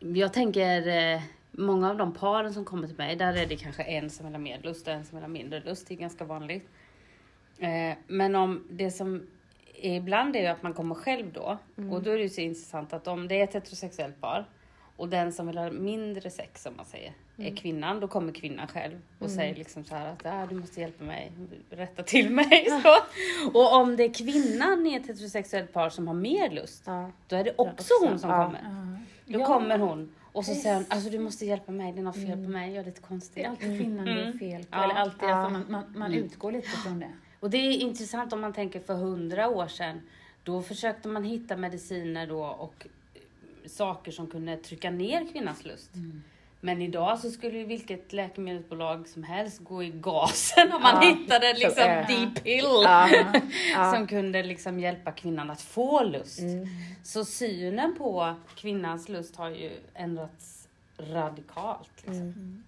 Jag tänker, eh, många av de paren som kommer till mig, där är det kanske en som vill ha mer lust och en som vill ha mindre lust. Det är ganska vanligt. Eh, men om det som är ibland är ju att man kommer själv då. Mm. Och då är det ju så intressant att om det är ett heterosexuellt par och den som vill ha mindre sex som man säger Mm. är kvinnan, då kommer kvinnan själv och säger liksom så här att ah, du måste hjälpa mig, rätta till mig. [LAUGHS] Så. Och om det är kvinnan i ett heterosexuellt par som har mer lust, då är det också hon som Ja. kommer. Då Ja. kommer hon och så säger hon, alltså du måste hjälpa mig, det är något fel på mig, jag är lite Det är konstig. alltid kvinnan det är fel på. Ja. Eller alltid, Ja. alltså, man, man, man utgår lite från det. Och det är intressant om man tänker för hundra år sedan. Då försökte man hitta mediciner då och saker som kunde trycka ner kvinnans lust. Men idag så skulle ju vilket läkemedelsbolag som helst gå i gasen om man Ja. hittade liksom eh, D-pill. Ja. Ja. [LAUGHS] Som kunde liksom hjälpa kvinnan att få lust. Mm. Så synen på kvinnans lust har ju ändrats radikalt. Liksom. Mm.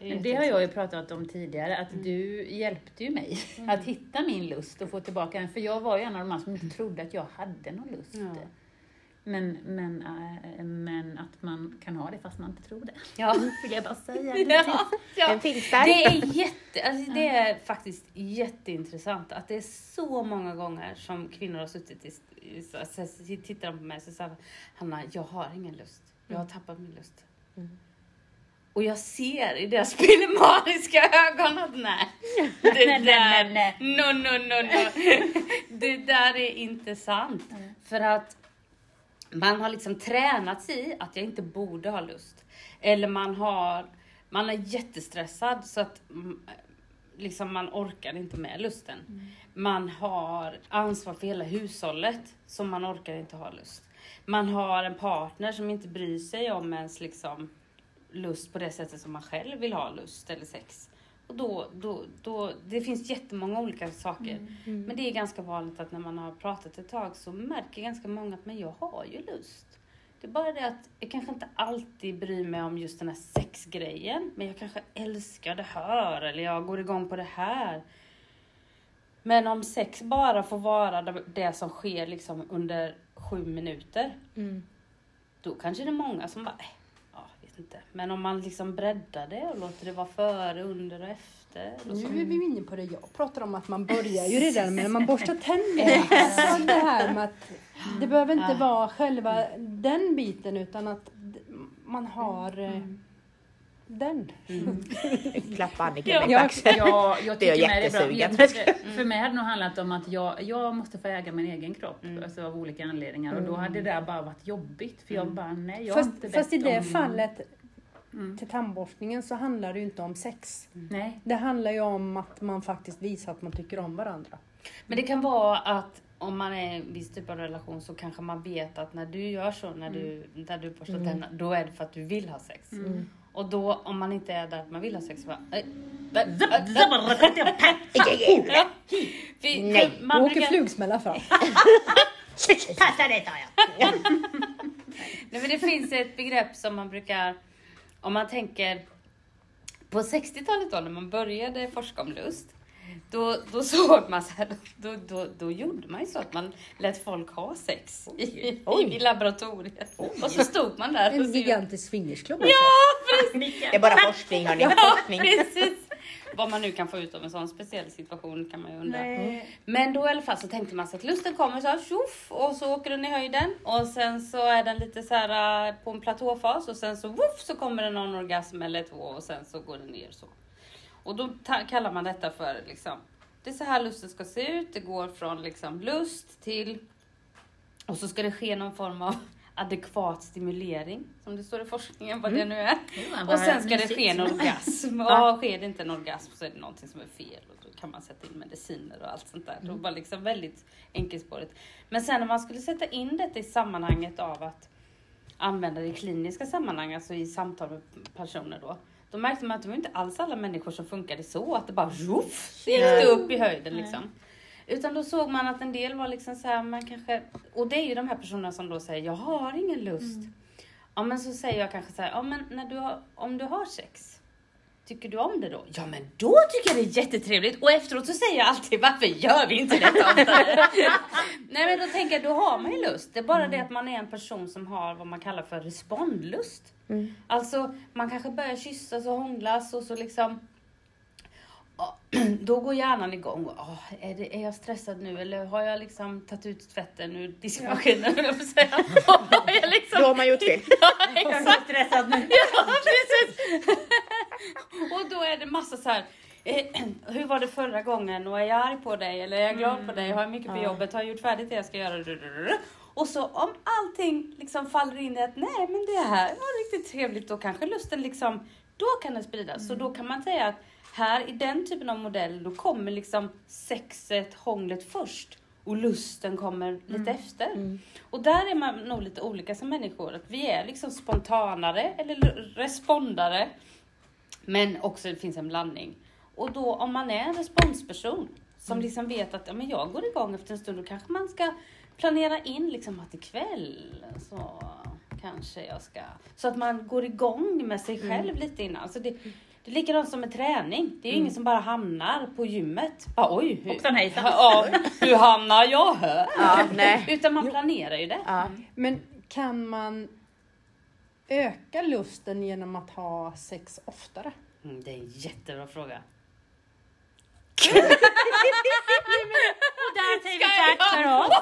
är Men det har jag ju pratat om tidigare, att du hjälpte ju mig [LAUGHS] att hitta min lust och få tillbaka den. För jag var ju en av de här som inte trodde att jag hade någon lust. Men, men, äh, men att man kan ha det fast man inte tror det. Ja. [LAUGHS] Vill jag bara säga. [LAUGHS] Ja, ja. Den finns där. Det är, jätte, alltså det är faktiskt jätteintressant att det är så många gånger som kvinnor har suttit i, i, så, så, så, tittar de på mig och säger Hanna, jag har ingen lust. Jag har tappat min lust. Mm. Och jag ser i deras [LAUGHS] pillemariska ögon att nej, det Nej, nej, där, nej, no, no, no, no. Det där är inte sant. För att man har liksom tränats i att jag inte borde ha lust. Eller man har, man är jättestressad så att mm, liksom man orkar inte med lusten. Man har ansvar för hela hushållet så man orkar inte ha lust. Man har en partner som inte bryr sig om ens liksom lust på det sättet som man själv vill ha lust eller sex. Och då, då, då, det finns jättemånga olika saker. Men det är ganska vanligt att när man har pratat ett tag så märker ganska många att men jag har ju lust. Det är bara det att jag kanske inte alltid bryr mig om just den här sexgrejen. Men jag kanske älskar det här eller jag går igång på det här. Men om sex bara får vara det- som sker liksom under sju minuter. Mm. Då kanske det är många som bara, äh, inte. Men om man liksom breddar det och låter det vara före, under och efter. Och. Nu är vi inne på det jag pratar om att man börjar ju redan med när man borstar [LAUGHS] tänderna. Så det här med att det behöver inte vara själva den biten utan att man har eh, den. Klappa Annika Ja. på axeln. Ja, jag Det är tycker med det är bra. jättesugen. Jag tycker, [LAUGHS] för mig hade det nog handlat om att jag, jag måste få äga min egen kropp, Mm. alltså av olika anledningar. Och då hade det där bara varit jobbigt, för jag bara, nej, jag har Fast, inte fast i bett det om... fallet Mm. till tandborstningen så handlar det ju inte om sex. Nej. Det handlar ju om att man faktiskt visar att man tycker om varandra. Men det kan vara att om man är i en viss typ av relation så kanske man vet att när du gör så, när du, när du borstar tänderna, då är det för att du vill ha sex. Och då om man inte är där att man vill ha sex, så bara, "Ej, där- Ja. För- Nej. man åker brukar- flugsmällar fram. [LAUGHS] Passa det tar jag. [LAUGHS] Nej, men det finns ett begrepp som man brukar, om man tänker på 60-talet då när man började forska om lust, då, då såg man så här, då, då, då gjorde man ju så att man lät folk ha sex i, i, Oj. i laboratoriet. Och så stod man där och En så, gigantisk swingersklubb alltså. Det är bara forskning hörni. Forskning. precis. Vad man nu kan få ut av en sån speciell situation kan man ju undra. Men då i alla fall så tänkte man sig att lusten kommer så här tjoff och så åker den i höjden och sen så är den lite så här äh, på en platåfas och sen så woof så kommer det någon orgasm eller två och sen så går den ner så. Och då kallar man detta för liksom, det är så här lusten ska se ut. Det går från liksom lust till och så ska det ske någon form av [LAUGHS] adekvat stimulering som det står i forskningen vad det nu är. Och sen ska det ske en orgasm. [LAUGHS] Och sker det inte en orgasm så är det någonting som är fel och då kan man sätta in mediciner och allt sånt där. Det var liksom väldigt enkelspårigt. Men sen när man skulle sätta in detta i sammanhanget av att använda det i kliniska sammanhang, alltså i samtal med personer då. Då märkte man att det var inte alls alla människor som funkade så, att det bara det gick upp i höjden liksom. Utan då såg man att en del var liksom så här, man kanske, och det är ju de här personerna som då säger, jag har ingen lust. Ja men så säger jag kanske så här, ja men när du har, om du har sex, tycker du om det då? Ja men då tycker jag det är jättetrevligt. Och efteråt så säger jag alltid, varför gör vi inte detta oftare? [LAUGHS] Nej men då tänker jag, då har man ju lust. Det är bara det att man är en person som har vad man kallar för respondlust. Alltså man kanske börjar kyssas och hånglas och så liksom [CLEARS THROAT] då går hjärnan igång. Och, åh, är, det, är jag stressad nu eller har jag liksom tagit ut tvätten ur diskmaskinen, höll [LAUGHS] jag säga. [LAUGHS] Har jag liksom... Då har man gjort fel. Ja, exakt. stressad nu. Ja, precis. Och då är det massa så här. Eh, hur var det förra gången och är jag arg på dig eller är jag glad på dig? Har jag mycket på jobbet? Har jag gjort färdigt det jag ska göra? Och så om allting liksom faller in i att nej men det här var riktigt trevligt då kanske lusten liksom, då kan den spridas. Så då kan man säga att här i den typen av modell då kommer liksom sexet, hånglet först och lusten kommer lite efter. Och där är man nog lite olika som människor. Att vi är liksom spontanare eller respondare. Men också det finns en blandning. Och då om man är en responsperson som liksom vet att ja, men jag går igång efter en stund, då kanske man ska planera in liksom att ikväll så kanske jag ska... Så att man går igång med sig själv lite innan. Så det, det är likadant som med träning. Det är ju ingen som bara hamnar på gymmet. Bara, Oj, hur, Hoppsan hejsan. ja, hur hamnar jag här? Ja, nej. Utan man planerar ju det. Ja. Men kan man öka lusten genom att ha sex oftare? Mm, det är en jättebra fråga. Och där säger vi tack för oss.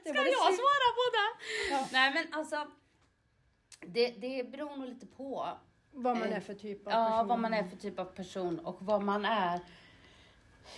Ska jag svara på det? Nej men alltså, det, det beror nog lite på Vad man är för typ av ja, person? vad man är för typ av person och vad man är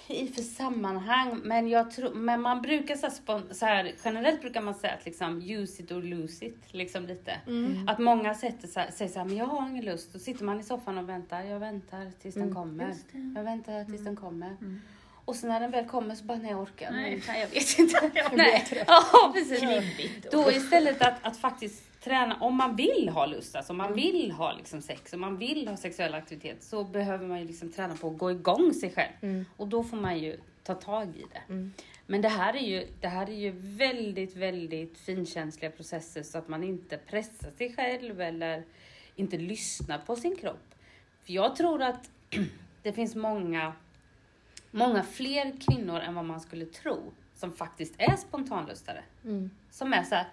i för sammanhang. Men, jag tror, men man brukar så här, så här, generellt brukar man säga att liksom use it or lose it, liksom lite. Mm. Att många sätter så här, säger så här, men jag har ingen lust. Då sitter man i soffan och väntar, jag väntar tills den kommer. Mm, Just det. Jag väntar tills den kommer. Mm. Och så när den väl kommer så bara, nej jag orkar. Nej. Nej, jag vet inte. [LAUGHS] blir nej. Ja, precis. Klibbigt. Då istället att, att faktiskt träna, om man vill ha lust, alltså om man Mm. vill ha liksom sex, om man vill ha sexuell aktivitet, så behöver man ju liksom träna på att gå igång sig själv. Mm. Och då får man ju ta tag i det. Mm. Men det här, är ju, det här är ju väldigt, väldigt finkänsliga processer så att man inte pressar sig själv eller inte lyssnar på sin kropp. För jag tror att [CLEARS THROAT] det finns många, många fler kvinnor än vad man skulle tro som faktiskt är spontanlustare. Mm. Som är så här,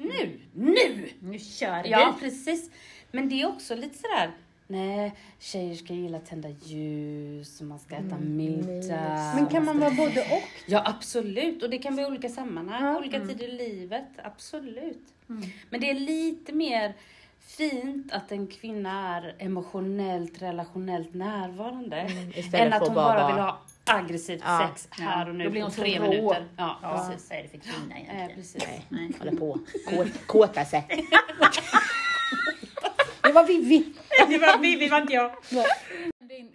nu, nu! Nu kör vi. Ja, precis. Men det är också lite sådär, nej, tjejer ska gilla tända ljus och man ska äta middag. Men kan man vara både och? Ja, absolut. Och det kan vara olika sammanhang, Ja. olika tider i livet. Absolut. Mm. Men det är lite mer fint att en kvinna är emotionellt, relationellt närvarande. Istället än att hon bara vill ha aggressivt Ja. sex här och nu Då blir på hon så tre rå. minuter. Ja, Ja, precis. vad är det för kvinna Eh, egentligen? precis. Nej, Nej. håller på. [LAUGHS] Kåt, kåta sig. [LAUGHS] Det var Vivi. Det var Vivi, var inte jag.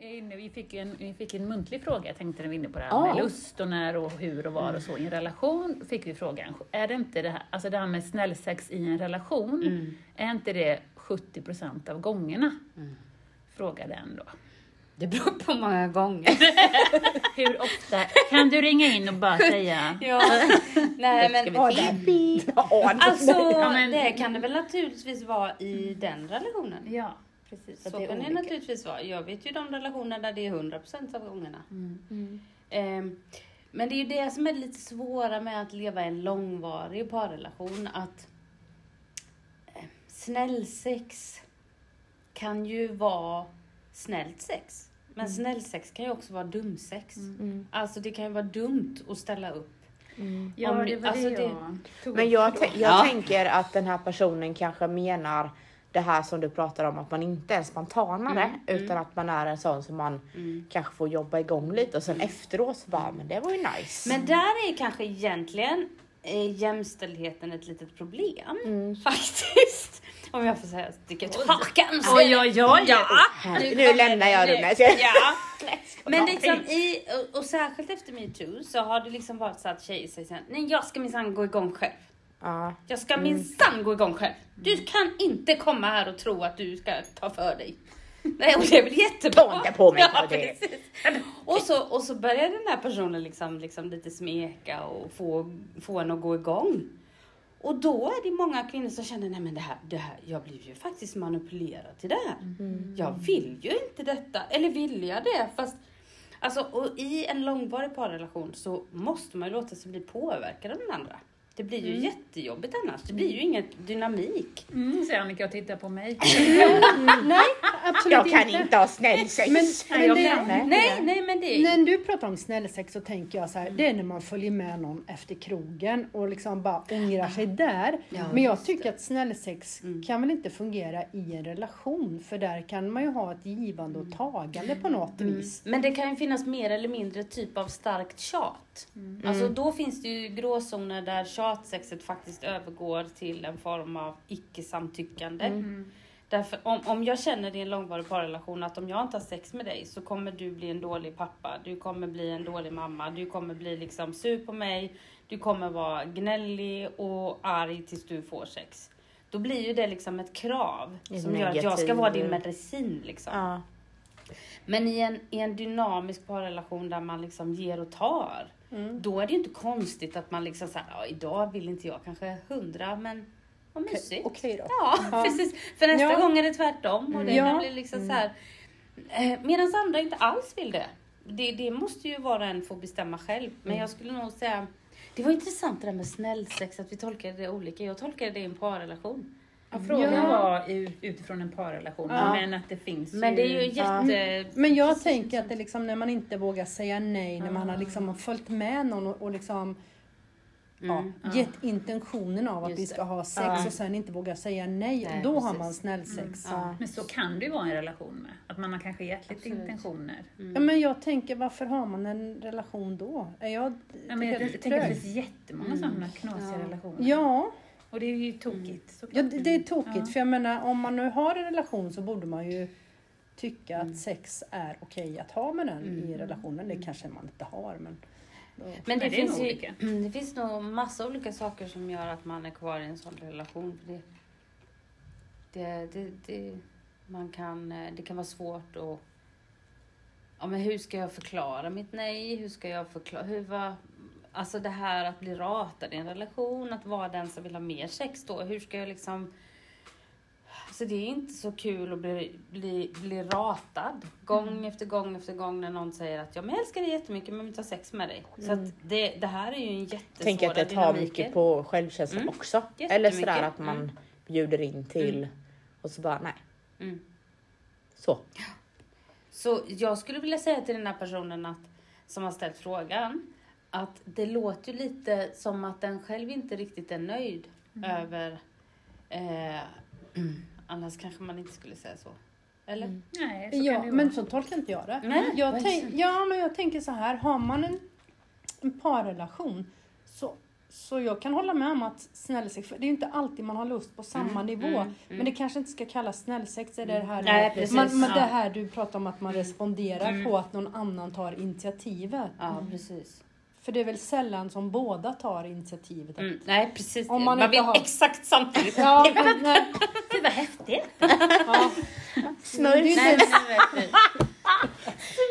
Inne- Vi fick, en, vi fick en muntlig fråga, jag tänkte när vi var inne på det här Ja. med lust och när och hur och var och så i en relation. Fick vi frågan, är det inte det här, alltså det här med snällsex i en relation, Mm. är inte det 70% av gångerna? Mm. Frågade en då. Det beror på många gånger. [LAUGHS] Hur ofta, kan du ringa in och bara säga [LAUGHS] ja. Nej, men? Ja, Alltså, [LAUGHS] Ja, men- det kan det väl naturligtvis vara i den relationen. Ja, precis. Så det är kan det olika. naturligtvis vara. Jag vet ju de relationer där det är 100% av gångerna. Mm. Ehm, men det är ju det som är lite svåra med att leva i en långvarig parrelation. Att eh, snällsex kan ju vara snällt sex. Men snällsex kan ju också vara dumsex. Mm. Alltså det kan ju vara dumt att ställa upp. Ja, Om- det var alltså det jag tog Men jag, jag Ja. tänker att den här personen kanske menar det här som du pratar om, att man inte är spontanare, Mm, utan att man är en sån som man kanske får jobba igång lite och sen efteråt så bara, men det var ju nice. Men där är kanske egentligen eh, jämställdheten ett litet problem. Mm. [LAUGHS] Faktiskt. Om jag får säga sticka ut hakan. Oj, oj, oj. Ja, Här- du nu lämnar jag rummet. Ja. Men liksom i, och, och särskilt efter metoo så har det liksom varit så att tjejer säger såhär, nej jag ska minsann gå igång själv. Ja. Jag ska minsann gå igång själv. Du kan inte komma här och tro att du ska ta för dig. Nej, och det är väl jättebra. Ta inte på mig, ja, det. precis. Och så, och så börjar den här personen liksom, liksom lite smeka och få, få en att gå igång. Och då är det många kvinnor som känner, nej men det här, det här, jag blir ju faktiskt manipulerad till det här. Jag vill ju inte detta. Eller vill jag det? Fast, alltså, och i en långvarig parrelation så måste man ju låta sig bli påverkad av den andra. Det blir ju jättejobbigt annars. Det blir ju ingen dynamik. Mm, säger Annika och tittar på mig. [LAUGHS] Nej, absolut Jag kan inte ha snällsex. Men, men det, kan inte. Nej, nej men det När du pratar om snällsex så tänker jag så här, det är när man följer med någon efter krogen och liksom bara ångrar sig där. Ja, Men jag tycker att snällsex kan väl inte fungera i en relation för där kan man ju ha ett givande och tagande på något vis. Men det kan ju finnas mer eller mindre typ av starkt tjat. Alltså då finns det ju gråzoner där tjatsexet faktiskt övergår till en form av icke-samtyckande. Därför om, om jag känner i en långvarig parrelation att om jag inte har sex med dig så kommer du bli en dålig pappa, du kommer bli en dålig mamma, du kommer bli liksom sur på mig, du kommer vara gnällig och arg tills du får sex. Då blir ju det liksom ett krav som gör att jag ska negativ- vara din medicin liksom. Ja. Men i en, i en dynamisk parrelation där man liksom ger och tar, då är det ju inte konstigt att man liksom säger, ja idag vill inte jag kanske hundra, men vad mysigt. Okej då. Ja, [LAUGHS] precis. För nästa Ja. gång är det tvärtom och det Ja. bli liksom så här. Eh, Medan andra inte alls vill det. det. Det måste ju var och en få bestämma själv. Men jag skulle nog säga, det var intressant det där med snällsex, att vi tolkade det olika. Jag tolkade det i en parrelation. Ja, frågan Ja. var ut- utifrån en parrelation, Ja. men att det finns Men det är ju jätte... Men jag tänker att det liksom när man inte vågar säga nej, när man har liksom följt med någon och, och liksom ja, gett intentionen av att Just vi det. ska ha sex och sen inte vågar säga nej, Nej, då har precis. man snällsex. Ja. Men så kan det ju vara en relation med. Att man har kanske gett lite Absolut. intentioner. Ja, men jag tänker, varför har man en relation då? Är jag Ja, men jag, jag tänker att det finns jättemånga sådana knasiga Ja. relationer. Ja, Och det är ju tokigt. såklart. ja det, det är tokigt. Ja. För jag menar, om man nu har en relation så borde man ju tycka att sex är okej att ha med den i relationen. Det kanske man inte har, men... Då. Men det, det finns nog ju, olika. [CLEARS THROAT] det finns nog massa olika saker som gör att man är kvar i en sån relation. För det, det, det, det, man kan, eh, det kan vara svårt att... Ja, men hur ska jag förklara mitt nej? Hur ska jag förklara... Hur var, alltså det här att bli ratad i en relation, att vara den som vill ha mer sex då. Hur ska jag liksom... Så det är inte så kul att bli, bli, bli ratad gång efter gång efter gång när någon säger att jag älskar dig jättemycket men vill inte ha sex med dig. Så att det, det här är ju en jättesvår Tänk att det tar mycket på självkänslan Mm. också. Eller sådär att man Mm. bjuder in till och så bara nej. Mm. Så. Så jag skulle vilja säga till den här personen att, som har ställt frågan att det låter ju lite som att den själv inte riktigt är nöjd över... Eh, [CLEARS THROAT] annars kanske man inte skulle säga så. Eller? Nej, så Ja, men så tolkar inte jag det. Nej, jag tänk, ja, men jag tänker så här, har man en, en parrelation så, så jag kan hålla med om att snällsex, för det är ju inte alltid man har lust på samma Mm, nivå. mm, Men det kanske inte ska kallas snällsex, det är det här, Nej, precis, man, man, ja. det här du pratar om att man responderar Mm. på att någon annan tar initiativet. Ja, precis. För det är väl sällan som båda tar initiativet. Mm, nej, precis. Om man man vill inte har- exakt samtidigt. Ja, men, nej, Gud vad häftigt. ja. Inte- Nej, men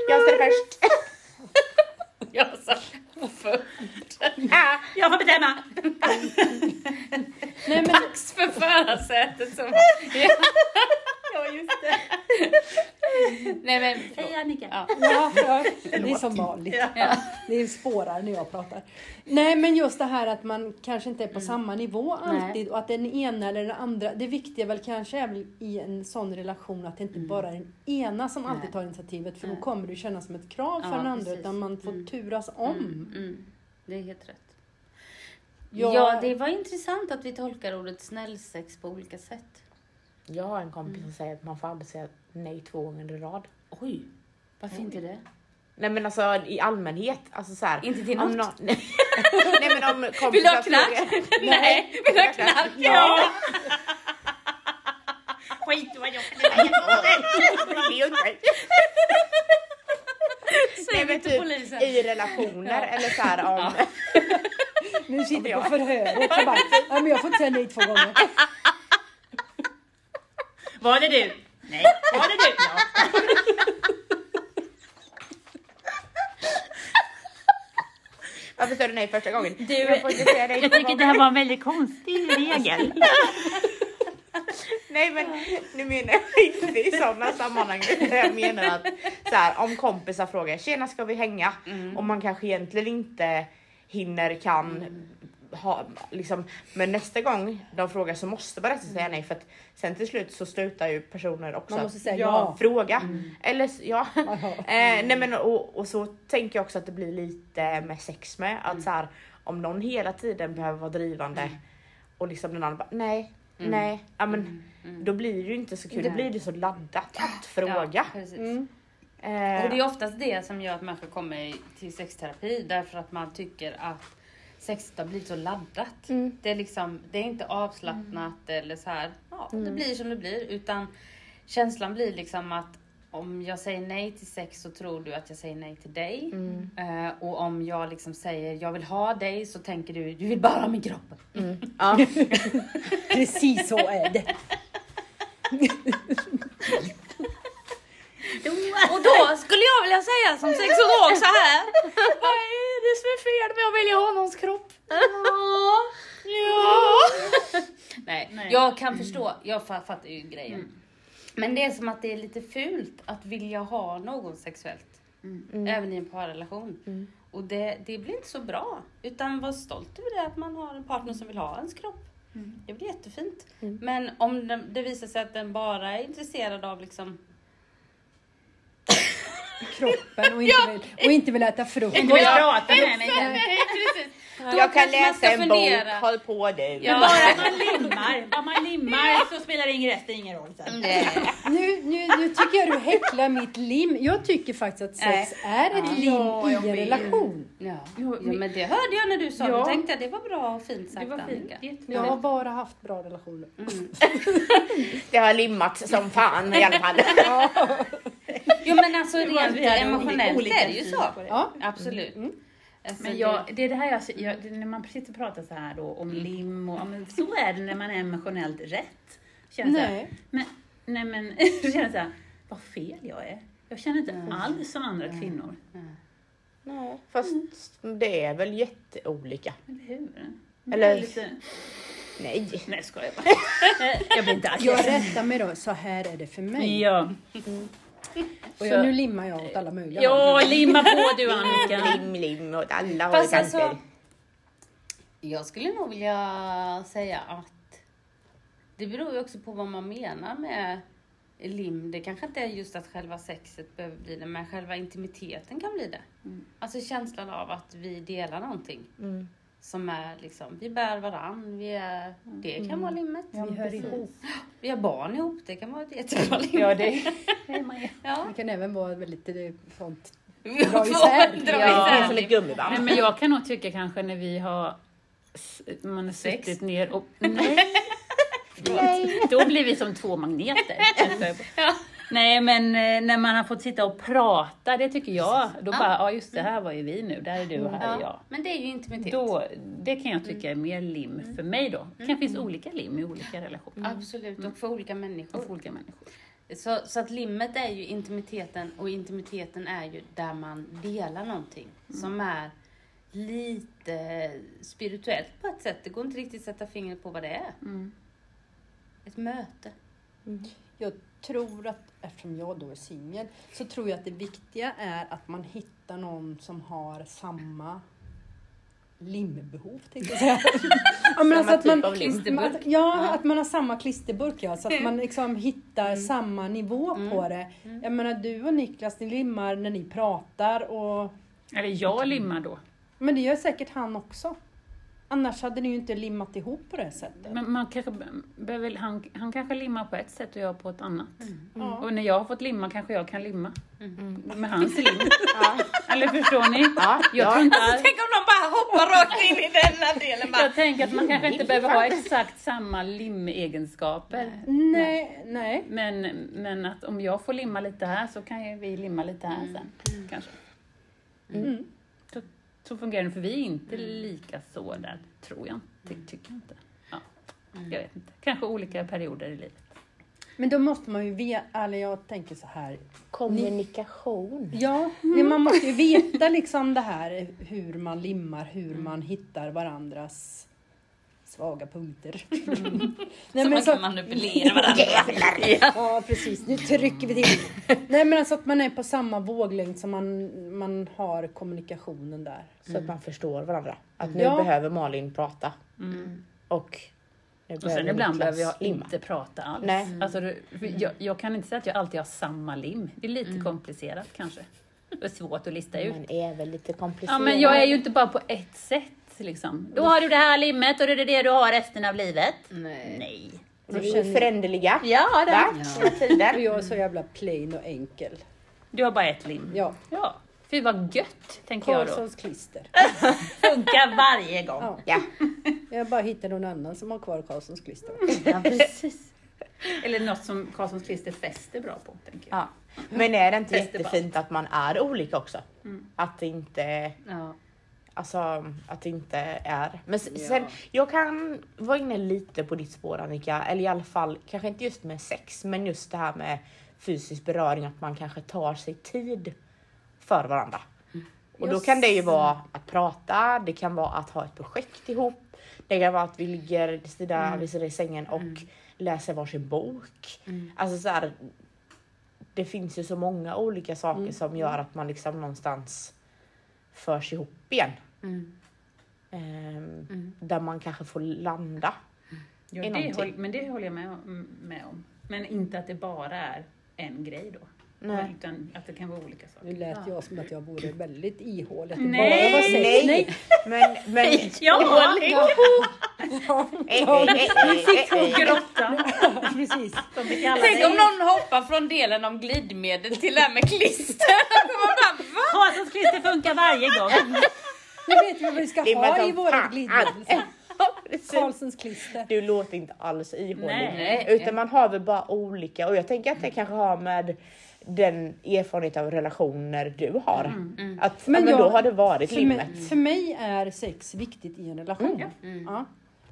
jag ställer först. Jag sa för Ah, Jag får bestämma! nej, men, dags för förarsätet. Som... Ja, just det. [LAUGHS] Nej men, Hej Annika! Ja. Ja, ja, det är som vanligt. Ja. Det spårar när jag pratar. Nej, men just det här att man kanske inte är på samma nivå alltid och att den ena eller den andra. Det viktiga väl kanske är väl i en sån relation att det inte bara är den ena som alltid Nej. tar initiativet för då kommer det kännas som ett krav för Ja, den andra precis. utan man får Mm. turas om. Mm, mm. Det är helt rätt. Jag- Ja, det var intressant att vi tolkar ordet snällsex på olika sätt. Jag har en kompis som säger att man får aldrig säga nej två gånger i rad. Oj, varför inte det? Nej men alltså i allmänhet, alltså så här, Inte till något? någon- [LAUGHS] Nej men om kompisar Vill du ha knark? frågar- [LAUGHS] Nej, vill du ha knark? Ja! Skit vad jag. Nej men till typ polisen. i relationer eller så här om... [LAUGHS] Nu sitter på förhöret och bara, ja, men jag får inte säga nej två gånger. Var det du? Nej. Var det du? Ja. Varför sa du nej första gången? Du, jag får inte säga nej Jag tycker det här var en väldigt konstig regel. Nej men nu menar jag inte i sådana sammanhang. Jag menar att så här, om kompisar frågar tjena ska vi hänga? Mm. Och man kanske egentligen inte hinner, kan, ha, liksom, men nästa gång de frågar så måste man rätt säga nej för att sen till slut så slutar ju personer också Man måste säga att ja. fråga. Eller s- ja. [LAUGHS] Eh, nej men och, och så tänker jag också att det blir lite med sex med att så här, om någon hela tiden behöver vara drivande och liksom den andra bara nej, nej, ja men då blir det ju inte så kul. Då blir det så laddat att fråga. Mm. Eh, Och det är oftast det som gör att människor kommer till sexterapi därför att man tycker att sexet har blivit så laddat. Mm. Det, är liksom, det är inte avslappnat eller så här. Ja, det Mm. blir som det blir. Utan känslan blir liksom att om jag säger nej till sex så tror du att jag säger nej till dig. Mm. Eh, och om jag liksom säger jag vill ha dig så tänker du du vill bara ha min kropp. mm, [LAUGHS] ja. [LAUGHS] Precis så är det. [LAUGHS] Och då skulle jag vilja säga som sexolog så här. Är det som är fel med att vilja ha någons kropp? Ja. [LAUGHS] Nej, Nej. jag kan förstå. Jag fa- fattar ju grejen. Men det är som att det är lite fult att vilja ha någon sexuellt. Även i en parrelation. Och det, det blir inte så bra. Utan var stolt över det att man har en partner som vill ha ens kropp. Det blir jättefint. Men om den, det visar sig att den bara är intresserad av liksom Kroppen och inte, vill, och inte vill äta frukost. Inte vill prata med mig. Då Jag kan läsa en fundera. bok, håll på du. Ja. Bara man limmar, bara man limmar så spelar ingen resten ingen roll sen. Nej. Nu, nu, nu tycker jag du häcklar mitt lim. Jag tycker faktiskt att sex är ett lim Ja, i en relation. Ja. Jo, ja, men det hörde jag när du sa. Ja. Då tänkte jag det var bra och fint sagt Det var fint. Jag har bara haft bra relationer. [LAUGHS] Det har limmat som fan i alla fall. [LAUGHS] Jo men alltså rent emotionellt olika är det ju så. på det. Ja. Absolut. Alltså, Men jag, det är det här jag, jag, när man sitter och pratar så här då om lim och ja, men så är det när man är emotionellt rätt. Känner så här, Nej. men, nej men, [LAUGHS] känner så här, vad fel jag är. Jag känner inte alls som andra kvinnor. Nej, fast det är väl jätteolika. Eller hur? Eller- Lite, Nej. nej skojar bara. [LAUGHS] jag blir inte alls Jag rättar mig då, så här är det för mig. Ja. [LAUGHS] Så jag- nu limmar jag åt alla möjliga ja, limma på du [LAUGHS] Annika. Lim, lim åt alla håll och alltså, jag skulle nog vilja säga att det beror ju också på vad man menar med lim. Det kanske inte är just att själva sexet behöver bli det, men själva intimiteten kan bli det. Alltså känslan av att vi delar någonting. Mm. Som är liksom, vi bär varann, vi är, det kan vara limmet. Vi hör ihop. Vi har barn ihop, det kan vara ett jättebra lim. Ja, det är man ju. Ja. Det kan även vara väldigt eh, sånt. Dra isär. dra Ja. Isär som lim. ett gummiband. Nej, men jag kan nog tycka kanske när vi har man har Sex? suttit ner och... [LAUGHS] Nej! Då blir vi som två magneter. [LAUGHS] Ja. Nej, men eh, när man har fått sitta och prata, det tycker jag. Då bara, ja just det, här var ju vi nu, där är du och här är jag. Men det är ju intimitet. Då, det kan jag tycka är mer lim för mig då. Det kan finnas olika lim i olika relationer. Absolut, och för olika människor. Och för olika människor. Så, så att limmet är ju intimiteten och intimiteten är ju där man delar någonting som är lite spirituellt på ett sätt. Det går inte riktigt att sätta fingret på vad det är. Mm. Ett möte. Jag tror att, eftersom jag då är singel, så tror jag att det viktiga är att man hittar någon som har samma limbehov, tänkte jag säga. [LAUGHS] ja, men Samma alltså att man, typ av. Klisterburk. Att, ja, att man har samma klisterburk, ja. Så att man liksom hittar Mm. samma nivå på det. Jag menar, du och Niklas, ni limmar när ni pratar och... Eller jag limmar då. Men det gör säkert han också. Annars hade ni ju inte limmat ihop på det sättet. Men man kanske behöver, han, han kanske limmar på ett sätt och jag på ett annat. Ja. Och när jag har fått limma kanske jag kan limma. Med hans lim. Ja. Eller förstår ni? Ja, Jag ja. inte Alltså tänk om de bara hoppar rakt in i denna delen. Bara. Jag tänker att man kanske inte behöver ha exakt samma limegenskaper. Nej, nej. Men, men att om jag får limma lite här så kan ju vi limma lite här sen. Kanske. Mm. Så, fungerar det, för vi är inte lika så där, tror jag. Ty, tycker jag inte. Ja, jag vet inte. Kanske olika perioder i livet. Men då måste man ju veta, eller jag tänker så här. Kommunikation. Ja, men man måste ju veta liksom det här hur man limmar, hur man hittar varandras svaga punkter. Så [LAUGHS] Nej, man men så, kan manipulera varandra. ja. ja precis, nu trycker vi till. [LAUGHS] Nej men alltså att man är på samma våglängd som man, man har kommunikationen där. Så att man förstår varandra. Att nu Ja. behöver Malin prata. Och, nu Och sen ibland behöver jag inte prata alls. Nej. Alltså, jag, jag kan inte säga att jag alltid har samma lim. Det är lite komplicerat kanske. Det är svårt att lista ut. Man är väl lite komplicerad. Ja, men jag är ju inte bara på ett sätt. Liksom. Då har du det här limmet och det är det du har resten av livet. Nej. Nej. Vi är föränderliga. Ja, det. Hela Och tiden. jag är så jävla plain och enkel. Du har bara ett lim. Ja, Ja. Fy vad gött, tänker jag då. Karlssons klister. [LAUGHS] Funkar varje gång. Ja. Ja. Jag bara hittar någon annan som har kvar Karlssons klister. Ja, precis. [LAUGHS] Eller något som Karlssons klister fäster bra på, tänker jag. Ja. Men är det inte jättefint att man är olika också? Mm. Att det inte, Ja. Alltså, att det inte är. Men sen, jag kan vara inne lite på ditt spår Annika, eller i alla fall kanske inte just med sex, men just det här med fysisk beröring, att man kanske tar sig tid för varandra. Och då Just kan det ju vara att prata, det kan vara att ha ett projekt ihop, det kan vara att vi ligger sida vid sida i sängen och läser varsin bok. Alltså så här, det finns ju så många olika saker som gör att man liksom någonstans förs ihop igen. Mm. Ehm, Där man kanske får landa. Ja, det håll, men det håller jag med, om- med om. Men inte att det bara är en grej då. Nej. Utan att det kan vara olika saker. Nu lät jag som att jag vore väldigt ihålig. Nej, bara var sex. Nej! Men, men... Ja, eh, eh, eh, eh, eh. grotta. Precis. Tänk om någon hoppar från delen om glidmedel till det här med klister. [LAUGHS] Va? Karlssons klister funkar varje gång. [LAUGHS] Nu vet vi vad vi ska är ha i våra glidmedel. [LAUGHS] Karlssons klister. Du låter inte alls ihålig. Nej. Utan man har väl bara olika och jag tänker att det kanske har med den erfarenhet av relationer du har. Att Men ja, men jag- då har det varit För limmet. mig, för mig är sex viktigt i en relation. Ja.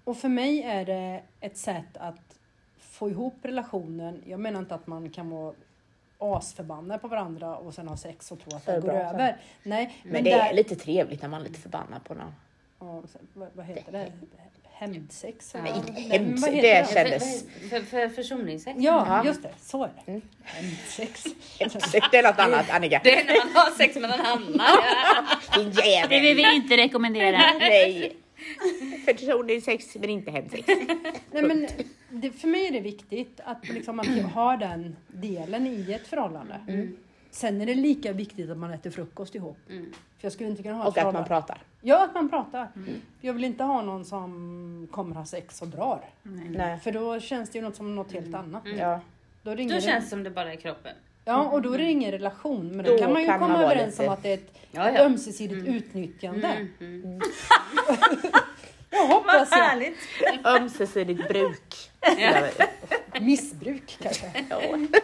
Och för mig är det ett sätt att få ihop relationen. Jag menar inte att man kan vara asförbannad på varandra och sen ha sex och tro att det det går bra sen. över. Nej, Men, det är lite trevligt när man är lite förbannad på någon. Ja, vad, vad heter det? Hämndsex? Nej, men vad hämnd- det det? kändes- För, för, för försoningssex? Ja, Ja. just det. Så är det. Hämndsex. Det är något annat Annika. Det är när man har sex med någon annan. Din Det jävel. vill vi inte rekommendera. Nej. [LAUGHS] Personlig sex men inte hemsex. [LAUGHS] Nej, men det, för mig är det viktigt att, liksom, jag [CLEARS THROAT] har den delen i ett förhållande. Sen är det lika viktigt att man äter frukost ihop. Mm. För jag skulle inte kunna ha Och att man pratar. Ja, att man pratar. Jag vill inte ha någon som kommer ha sex och drar. Nej. För då känns det ju något som något helt annat. Ja. Då, Då känns det som det bara är kroppen. Ja, och då är det ingen relation. Men då, Då kan man ju kan komma man överens lite- om att det är ett Ja, ja. ömsesidigt utnyttjande. Mm, mm. [LAUGHS] Jag hoppas Vad jag. härligt. Ömsesidigt bruk. Missbruk kanske. [LAUGHS] Ja.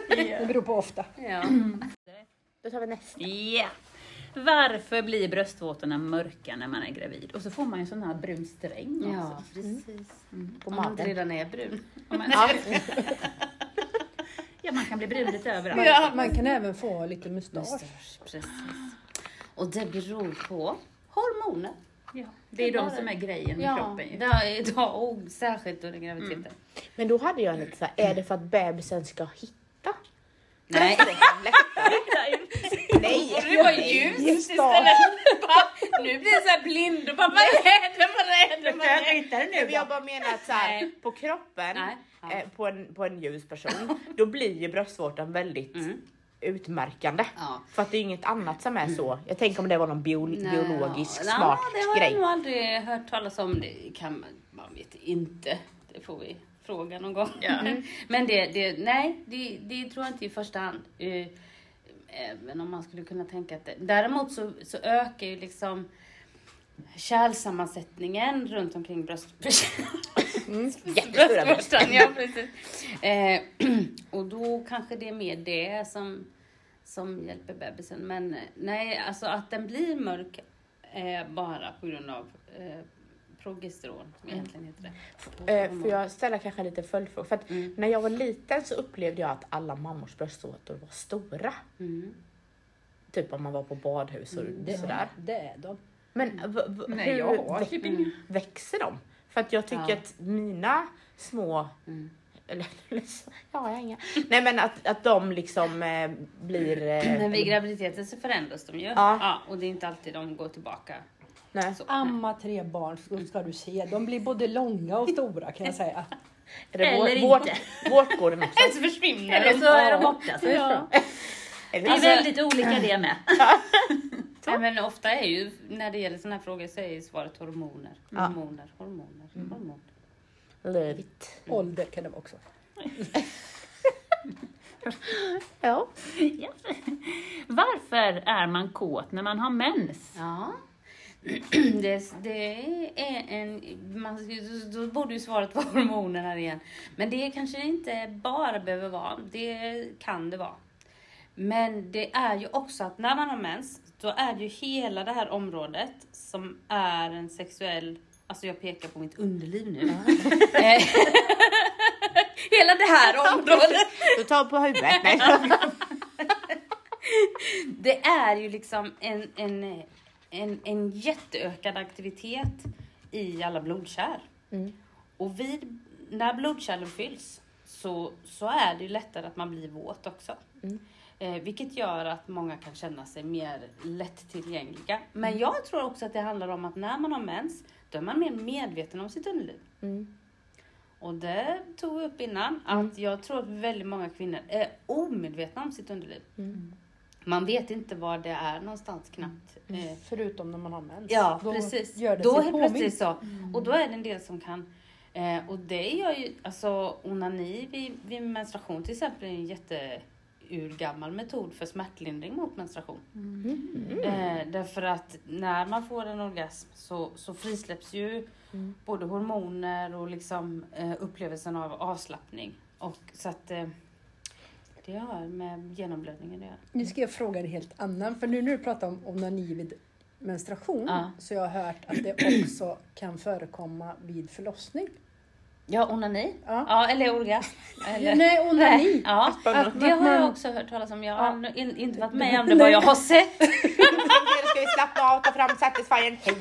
Det beror på ofta. Ja. Då tar vi nästa. Ja. Varför blir bröstvårtorna mörka när man är gravid? Och så får man ju en sån här brun sträng ja, också. precis. På Om man inte redan är brun. [LAUGHS] Om man, Ja. Ja, man kan bli brun lite överallt. Man, Ja. man kan även få lite mustasch. Precis. Och det beror på hormoner. Ja, det är de som är grejen med Ja, kroppen ju. det är, och särskilt under graviditeten. Men då hade jag lite så här, är det för att bebisen ska hitta? Nej. [LAUGHS] Nej! Det var ljus istället. Nu blir jag så här blind och bara, vad är det, vad är det, vad är det? Men jag bara menar att så här, på kroppen. Ja. eh, på, en, på en ljus person, [LAUGHS] då blir ju bröstvårtan väldigt Mm. utmärkande. Ja. För att det är inget annat som är så. Jag tänker om det var någon bio, biologisk Nej, smart det har grej. jag nog aldrig hört talas om. Det kan man, man vet inte. Det får vi fråga någon gång. [LAUGHS] Men det, det, nej, det, det tror jag inte i första hand. Även om man skulle kunna tänka att det. Däremot så, så ökar ju liksom kärlsammansättningen runt omkring bröst, Jättestora bröst. bröstvårtan. Ja, precis. Eh, och då kanske det är mer det som, som hjälper bebisen. Men eh, nej, alltså att den blir mörk eh, bara på grund av eh, progesteron, som egentligen heter det. Eh, får jag ställa kanske lite följdfrågor? För att Mm. när jag var liten så upplevde jag att alla mammors bröstvårtor var stora. Mm. Typ om man var på badhus och Det, sådär. det är de. Men v- Nej, hur jag har vä- typ växer de? För att jag tycker Ja. att mina små, Mm. eller [LAUGHS] ja, jag har inga. Nej men att, att de liksom eh, blir... Eh, [CLEARS THROAT] Men vid graviditeten så förändras de ju. Ja. och det är inte alltid de går tillbaka. Nej. Så. Amma tre barn så ska du se. De blir både långa och stora kan jag säga. Är det Eller vårt, inte. vårt, vårt går den också. Eller [LAUGHS] så försvinner Eller så är de borta. Så är det är Alltså- väldigt olika det med. [LAUGHS] Ja, [LAUGHS] men ofta är ju, när det gäller sådana här frågor så är ju svaret hormoner. Ja. Hormoner, hormoner, hormoner. Love it. Ålder kan det vara också. Ja. Ja. Varför är man kåt när man har mens? Ja. [CLEARS THROAT] Det, det är en... Man, då borde ju svaret [LAUGHS] vara hormoner här igen. Men det kanske inte bara behöver vara. Det kan det vara. Men det är ju också att när man har mens, då är det ju hela det här området som är en sexuell... Alltså jag pekar på mitt underliv nu. [LAUGHS] Eh, [LAUGHS] hela det här området. Du tar på huvudet. Det är ju liksom en, en, en, en jätteökad aktivitet i alla blodkärl. Mm. Och vid, när blodkärlen fylls så, så är det ju lättare att man blir våt också. Mm. Eh, vilket gör att många kan känna sig mer lättillgängliga. Men jag tror också att det handlar om att när man har mens, då är man mer medveten om sitt underliv. Mm. Och det tog vi upp innan, att jag tror att väldigt många kvinnor är omedvetna om sitt underliv. Mm. Man vet inte var det är någonstans knappt. Eh, Förutom när man har mens. Ja, Då precis. Gör det då helt plötsligt så. Och då är det en del som kan eh, och det gör ju, alltså onani vid, vid menstruation till exempel är en jätteurgammal metod för smärtlindring mot menstruation. Eh, därför att när man får en orgasm så, så frisläpps ju Mm. både hormoner och liksom eh, upplevelsen av avslappning. Och så att eh, det har med genomblödningen att göra. Nu ska jag fråga en helt annan. För nu när du pratar om onani vid menstruation Ja. så jag har hört att det också kan förekomma vid förlossning. Ja, onani. Ja. Ja, eller orgasm. Eller... Nej, onani. Ja, Spännande. det har jag också hört talas om. Jag Ja. har in, inte varit med om det, vad jag har sett. [LAUGHS] Nu ska vi slappna av, ta fram Satisfyern, hej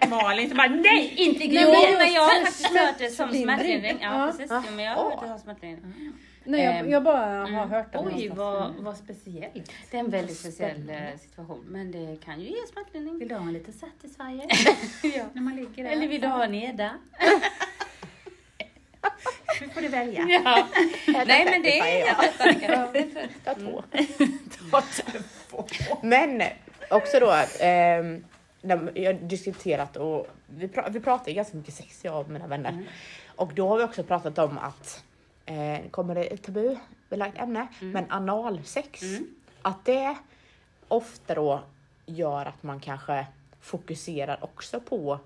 och hå. Malin som bara nej, inte gravid! men jag har faktiskt hört det som smärtlindring. Ja, Ja. precis. Jo, men jag har hört det som smärtlindring. Nej, jag, Ehm, jag bara har mm. hört det Oj, någonstans. vad, vad speciellt. Det är en väldigt speciell eh, situation, men det kan ju ge smärtlindring. Vill du ha en liten satisfyer [LAUGHS] Ja. när man ligger där? Eller vill du ha en Eda? [LAUGHS] Nu får du välja. Ja. [LAUGHS] Nej, men det är Annika. Ta två. Ta två. Men också då, ehm, när jag har diskuterat och vi, pra- vi pratar ju ganska mycket sex jag och mina vänner. Mm. Och då har vi också pratat om att, eh, kommer det ett tabubelagt ämne, men analsex. Mm. Att det ofta då gör att man kanske fokuserar också på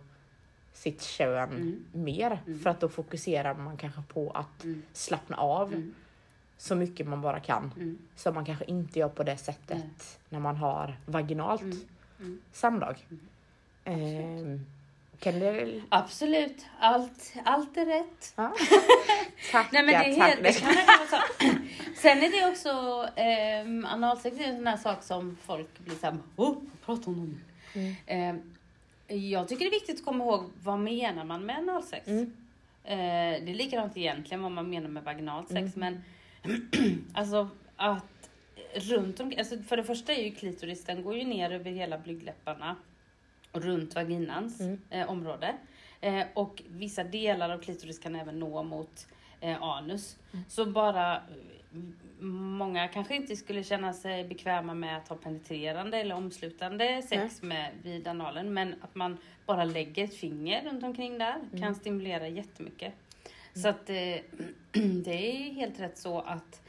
sitt kön Mm. mer. Mm. För att då fokuserar man kanske på att Mm. slappna av Mm. så mycket man bara kan. Mm. Som man kanske inte gör på det sättet när man har vaginalt Mm. Mm. samlag. Ehm, kan det... Absolut, allt, allt är rätt. Ja. [LAUGHS] Tack, Nej men det, är tack. helt, det kan vara så. [CLEARS THROAT] Sen är det också, eh, analsex är en sån här sak som folk blir såhär, oh, prata om Mm. eh, Jag tycker det är viktigt att komma ihåg, vad menar man med analsex? Mm. Eh, det är likadant egentligen vad man menar med vaginalt sex, Mm. men [CLEARS THROAT] alltså att runt om, alltså för det första är ju klitoris, den går ju ner över hela blygdläpparna runt vaginans Mm. eh, område. Eh, och vissa delar av klitoris kan även nå mot eh, anus. Mm. Så bara, eh, många kanske inte skulle känna sig bekväma med att ha penetrerande eller omslutande sex med vid analen, men att man bara lägger ett finger runt omkring där Mm. kan stimulera jättemycket. Så att eh, [CLEARS THROAT] det är helt rätt så att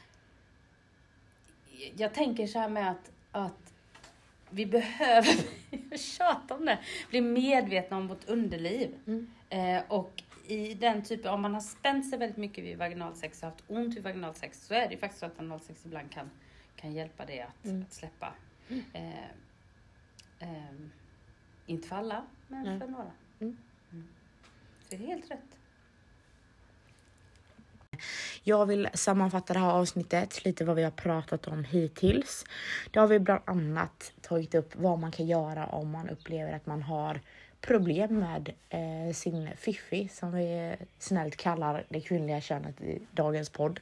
jag tänker så här med att, att vi behöver, [LAUGHS] tjata om det, bli medvetna om vårt underliv. Mm. Eh, och i den typen, om man har spänt sig väldigt mycket vid vaginalsex och haft ont vid vaginalsex så är det ju faktiskt så att analsex ibland kan, kan hjälpa det att, Mm. att släppa. Eh, ehm, inte för alla, men för några. Mm. Mm. Så det är helt rätt. Jag vill sammanfatta det här avsnittet, lite vad vi har pratat om hittills. Då har vi bland annat tagit upp vad man kan göra om man upplever att man har problem med eh, sin fiffi som vi snällt kallar det kvinnliga könet i dagens podd.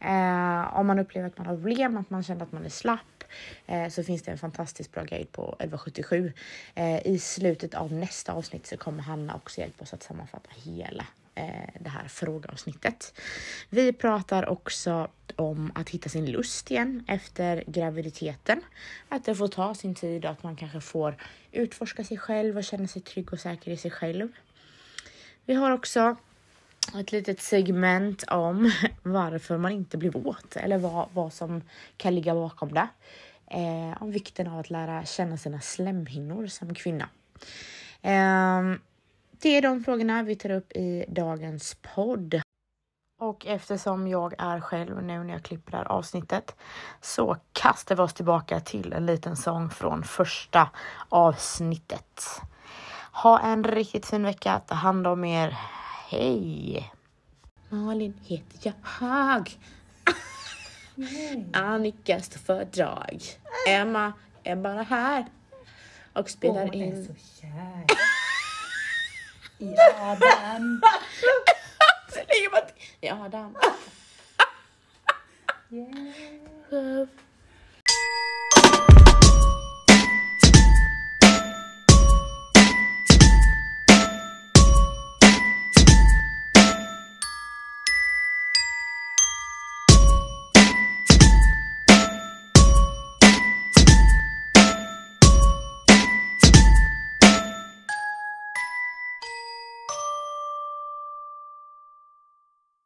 Eh, om man upplever att man har problem, att man känner att man är slapp eh, så finns det en fantastiskt bra guide på 1177. Eh, I slutet av nästa avsnitt så kommer Hanna också hjälpa oss att sammanfatta hela Eh, det här frågeavsnittet. Vi pratar också om att hitta sin lust igen efter graviditeten. Att det får ta sin tid och att man kanske får utforska sig själv och känna sig trygg och säker i sig själv. Vi har också ett litet segment om [LAUGHS] varför man inte blir våt eller vad, vad som kan ligga bakom det. Eh, om vikten av att lära känna sina slemhinnor som kvinna. Eh, det är de frågorna vi tar upp i dagens podd. Och eftersom jag är själv nu när jag klipper det här avsnittet så kastar vi oss tillbaka till en liten sång från första avsnittet. Ha en riktigt fin vecka, ta hand om er. Hej! Malin heter jag. [LAUGHS] Annika står för drag. Emma är bara här och spelar in. I Adam. [LAUGHS] Ja, Adam. [LAUGHS] Yeah.